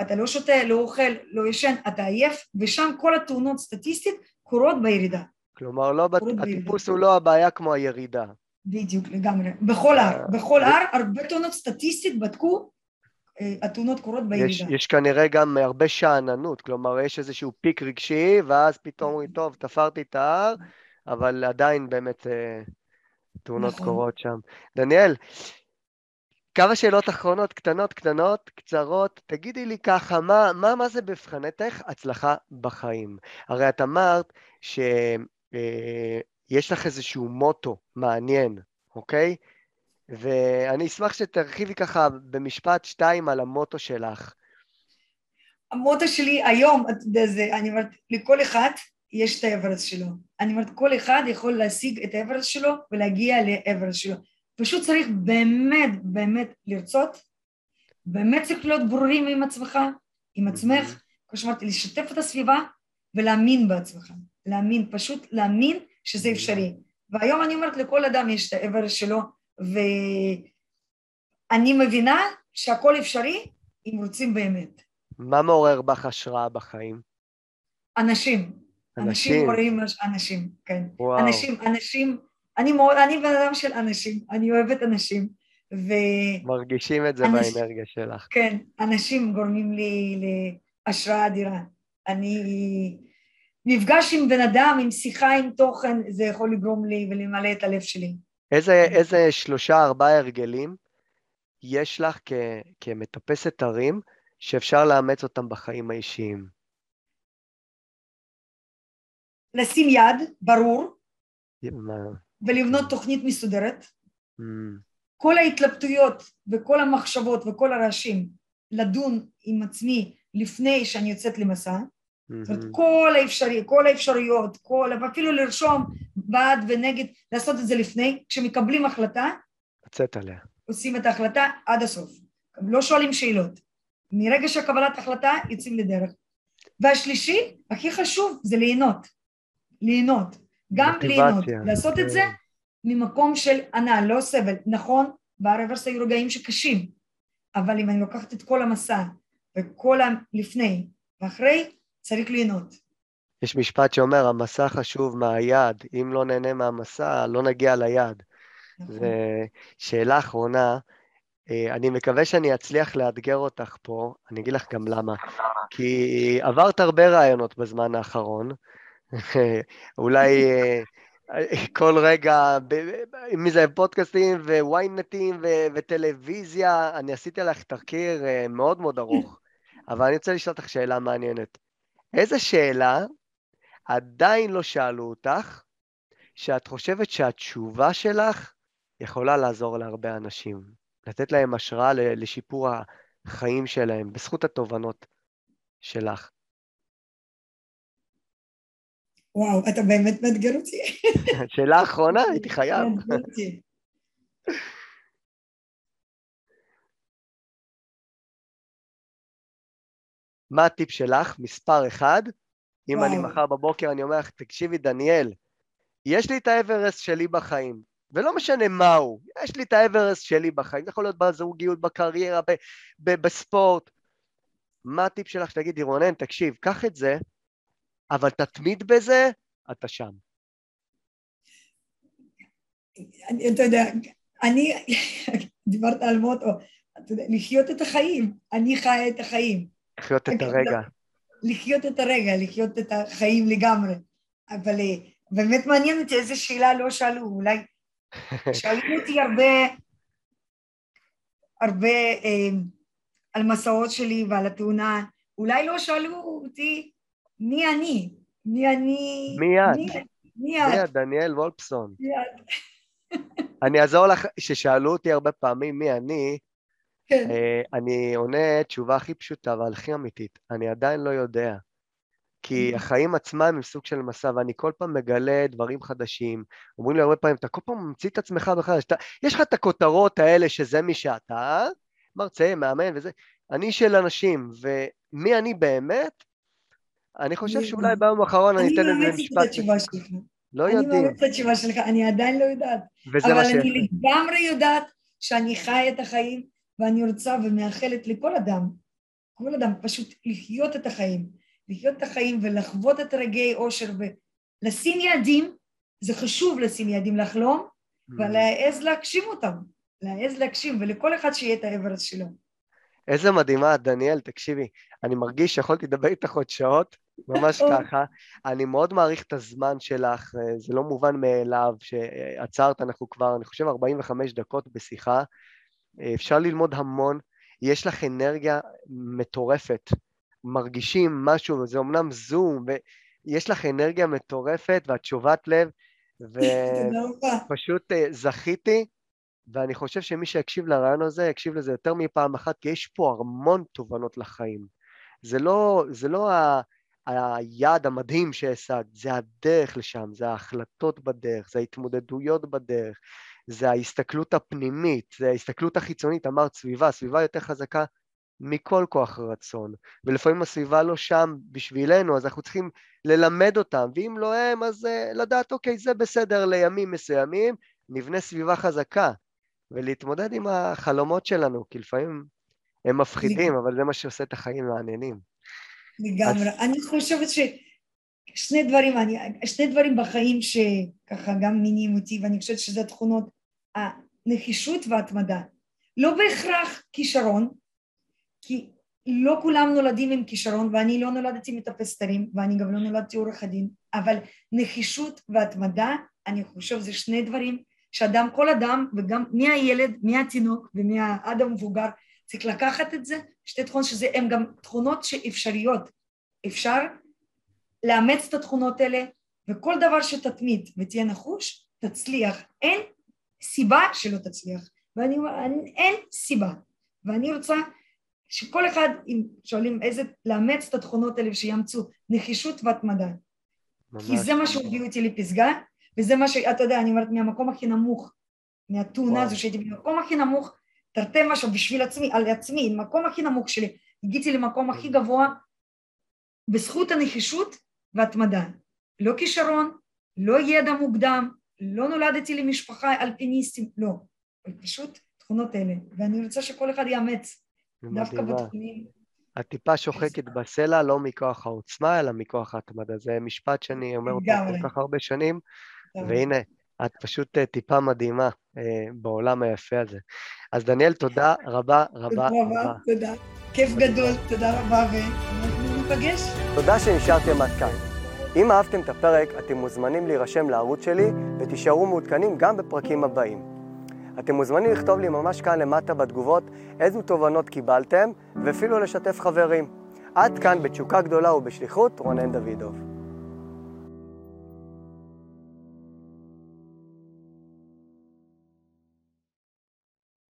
אתה לא שותה, לא אוכל, לא ישן, אתה עייף ושם כל התאונות סטטיסטית קורות בירידה. כלומר, לא, הטיפוס הוא לא הבעיה כמו הירידה. בדיוק, לגמרי. בכל הר, בכל הר, הרבה תאונות סטטיסטית בדקו התאונות קורות בירידה. יש, יש כנראה גם הרבה שאננות, כלומר יש איזשהו פיק רגשי, ואז פתאום אומרים, טוב, תפרתי את ההר, אבל עדיין באמת אה, תאונות נכון. קורות שם. דניאל, כמה שאלות אחרונות, קטנות, קטנות, קצרות. תגידי לי ככה, מה, מה, מה זה מבחינתך הצלחה בחיים? הרי את אמרת שיש אה, לך איזשהו מוטו מעניין, אוקיי? ואני אשמח שתרחיבי ככה במשפט שתיים על המוטו שלך. המוטו שלי היום, זה, אני אומרת, לכל אחד יש את האברס שלו. אני אומרת, כל אחד יכול להשיג את האברס שלו ולהגיע לאברס שלו. פשוט צריך באמת, באמת לרצות, באמת צריך להיות ברורים עם עצמך, עם עצמך, כמו שאמרתי, לשתף את הסביבה ולהאמין בעצמך. להאמין, פשוט להאמין שזה אפשרי. והיום אני אומרת, לכל אדם יש את האברס שלו, ואני מבינה שהכל אפשרי אם רוצים באמת. מה מעורר בך השראה בחיים? אנשים. אנשים מעוררים אנשים, כן. וואו. אנשים, אנשים, אני מאוד, אני בן אדם של אנשים, אני אוהבת אנשים. ו... מרגישים את זה אנש... באנרגיה שלך. כן, אנשים גורמים לי להשראה אדירה. אני נפגש עם בן אדם, עם שיחה, עם תוכן, זה יכול לגרום לי ולמלא את הלב שלי. איזה, איזה שלושה, ארבעה הרגלים יש לך כ, כמטפסת הרים שאפשר לאמץ אותם בחיים האישיים? לשים יד, ברור, מה? ולבנות תוכנית מסודרת. Mm. כל ההתלבטויות וכל המחשבות וכל הרעשים, לדון עם עצמי לפני שאני יוצאת למסע. זאת אומרת, כל האפשרי, כל האפשרויות, כל, ואפילו לרשום בעד ונגד, לעשות את זה לפני, כשמקבלים החלטה, לצאת עליה. עושים את ההחלטה עד הסוף. לא שואלים שאלות. מרגע שקבלת החלטה יוצאים לדרך. והשלישי, הכי חשוב, זה ליהנות. ליהנות. גם ליהנות. לעשות את זה ממקום של ענה, לא סבל. נכון, ברוורס היו רגעים שקשים, אבל אם אני לוקחת את כל המסע וכל הלפני ואחרי, צריך ליהנות. יש משפט שאומר, המסע חשוב מהיעד, אם לא נהנה מהמסע, לא נגיע ליעד. נכון. ושאלה אחרונה, אה, אני מקווה שאני אצליח לאתגר אותך פה, אני אגיד לך גם למה. כי עברת הרבה רעיונות בזמן האחרון, אולי אה, כל רגע, אם זה פודקאסטים וויינטים וטלוויזיה, אני עשיתי לך תחקיר אה, מאוד מאוד ארוך, אבל אני רוצה לשאול אותך שאלה מעניינת. איזה שאלה עדיין לא שאלו אותך, שאת חושבת שהתשובה שלך יכולה לעזור להרבה אנשים, לתת להם השראה לשיפור החיים שלהם, בזכות התובנות שלך. וואו, אתה באמת מאתגר אותי. שאלה אחרונה, הייתי חייב. מה הטיפ שלך, מספר אחד, אם וואו. אני מחר בבוקר, אני אומר לך, תקשיבי, דניאל, יש לי את האברסט שלי בחיים, ולא משנה מהו, יש לי את האברסט שלי בחיים, זה יכול להיות בזוגיות, בקריירה, ב- ב- בספורט. מה הטיפ שלך שתגידי, רונן, תקשיב, קח את זה, אבל תתמיד בזה, אתה שם. אני, אתה יודע, אני, דיברת על מוטו, אתה יודע, לחיות את החיים, אני חיה את החיים. לחיות את הרגע. לחיות את הרגע, לחיות את החיים לגמרי. אבל אה, באמת מעניין אותי איזה שאלה לא שאלו, אולי שאלו אותי הרבה, הרבה אה, על מסעות שלי ועל התאונה, אולי לא שאלו אותי מי אני, מי אני... מי את? מי את? מי את, דניאל וולפסון. מי את? אני אעזור לך, כששאלו אותי הרבה פעמים מי אני, כן. אה, אני עונה תשובה הכי פשוטה אבל הכי אמיתית, אני עדיין לא יודע. כי החיים עצמם הם סוג של מסע, ואני כל פעם מגלה דברים חדשים. אומרים לי הרבה פעמים, אתה כל פעם ממציא את עצמך בכלל, שאתה, יש לך את הכותרות האלה שזה מי שאתה, מרצה, מאמן וזה. אני של אנשים, ומי אני באמת? אני חושב שאולי ביום האחרון אני אתן לזה משפט. אני מאמצת את התשובה שלך. לא יודעים. אני מאמצת את התשובה שלך, אני עדיין לא יודעת. אבל אני לגמרי יודעת שאני חי את החיים, ואני רוצה ומאחלת לכל אדם, כל אדם, פשוט לחיות את החיים. לחיות את החיים ולחוות את רגעי אושר ולשים יעדים, זה חשוב לשים יעדים, לחלום, mm. ולהעז להגשים אותם, להעז להגשים, ולכל אחד שיהיה את האברס שלו. איזה מדהימה, דניאל, תקשיבי, אני מרגיש שיכולתי לדבר איתך עוד שעות, ממש ככה. אני מאוד מעריך את הזמן שלך, זה לא מובן מאליו שעצרת, אנחנו כבר, אני חושב, 45 דקות בשיחה. אפשר ללמוד המון, יש לך אנרגיה מטורפת. מרגישים משהו, זה אמנם זום, ויש לך אנרגיה מטורפת ואת שובת לב, ופשוט אה, זכיתי, ואני חושב שמי שיקשיב לרעיון הזה, יקשיב לזה יותר מפעם אחת, כי יש פה המון תובנות לחיים. זה לא, זה לא ה... היעד המדהים שהשגת, זה הדרך לשם, זה ההחלטות בדרך, זה ההתמודדויות בדרך, זה ההסתכלות הפנימית, זה ההסתכלות החיצונית, אמרת סביבה, סביבה יותר חזקה מכל כוח רצון, ולפעמים הסביבה לא שם בשבילנו, אז אנחנו צריכים ללמד אותם, ואם לא הם, אז uh, לדעת, אוקיי, זה בסדר לימים מסוימים, נבנה סביבה חזקה, ולהתמודד עם החלומות שלנו, כי לפעמים הם מפחידים, אבל זה מה שעושה את החיים מעניינים. לגמרי. אני חושבת ששני דברים, אני, שני דברים בחיים שככה גם מינים אותי, ואני חושבת שזה תכונות, הנחישות וההתמדה. לא בהכרח כישרון, כי לא כולם נולדים עם כישרון ואני לא נולדתי מטפס תרים ואני גם לא נולדתי עורך הדין אבל נחישות והתמדה אני חושב זה שני דברים שאדם כל אדם וגם מהילד מהתינוק ומהעד המבוגר צריך לקחת את זה שתי תכונות שזה הם גם תכונות שאפשריות. אפשר לאמץ את התכונות האלה וכל דבר שתתמיד ותהיה נחוש תצליח. אין סיבה שלא תצליח. ואני אומר אין סיבה. ואני רוצה שכל אחד, אם שואלים איזה, לאמץ את התכונות האלה שיאמצו נחישות והתמדה. כי זה מה שהוביל אותי לפסגה, וזה מה שאתה יודע, אני אומרת מהמקום הכי נמוך, מהתאונה הזו שהייתי במקום הכי נמוך, תרתי משהו בשביל עצמי, על עצמי, המקום הכי נמוך שלי, הגיתי למקום הכי גבוה בזכות הנחישות והתמדה. לא כישרון, לא ידע מוקדם, לא נולדתי למשפחה אלפיניסטים, לא, פשוט תכונות אלה, ואני רוצה שכל אחד יאמץ, דווקא בתחומים. את טיפה שוחקת בסלע לא מכוח העוצמה, אלא מכוח ההתמדה. זה משפט שאני אומר אותו כל כך הרבה שנים, והנה, את פשוט אה, טיפה מדהימה אה, בעולם היפה הזה. אז דניאל, תודה רבה רבה רבה. תודה, כיף גדול, תודה רבה, ואנחנו ניפגש. תודה שנשארתם עד כאן. אם אהבתם את הפרק, אתם מוזמנים להירשם לערוץ שלי ותישארו מעודכנים גם בפרקים הבאים. אתם מוזמנים לכתוב לי ממש כאן למטה בתגובות איזו תובנות קיבלתם, ואפילו לשתף חברים. עד כאן בתשוקה גדולה ובשליחות, רונן דוידוב.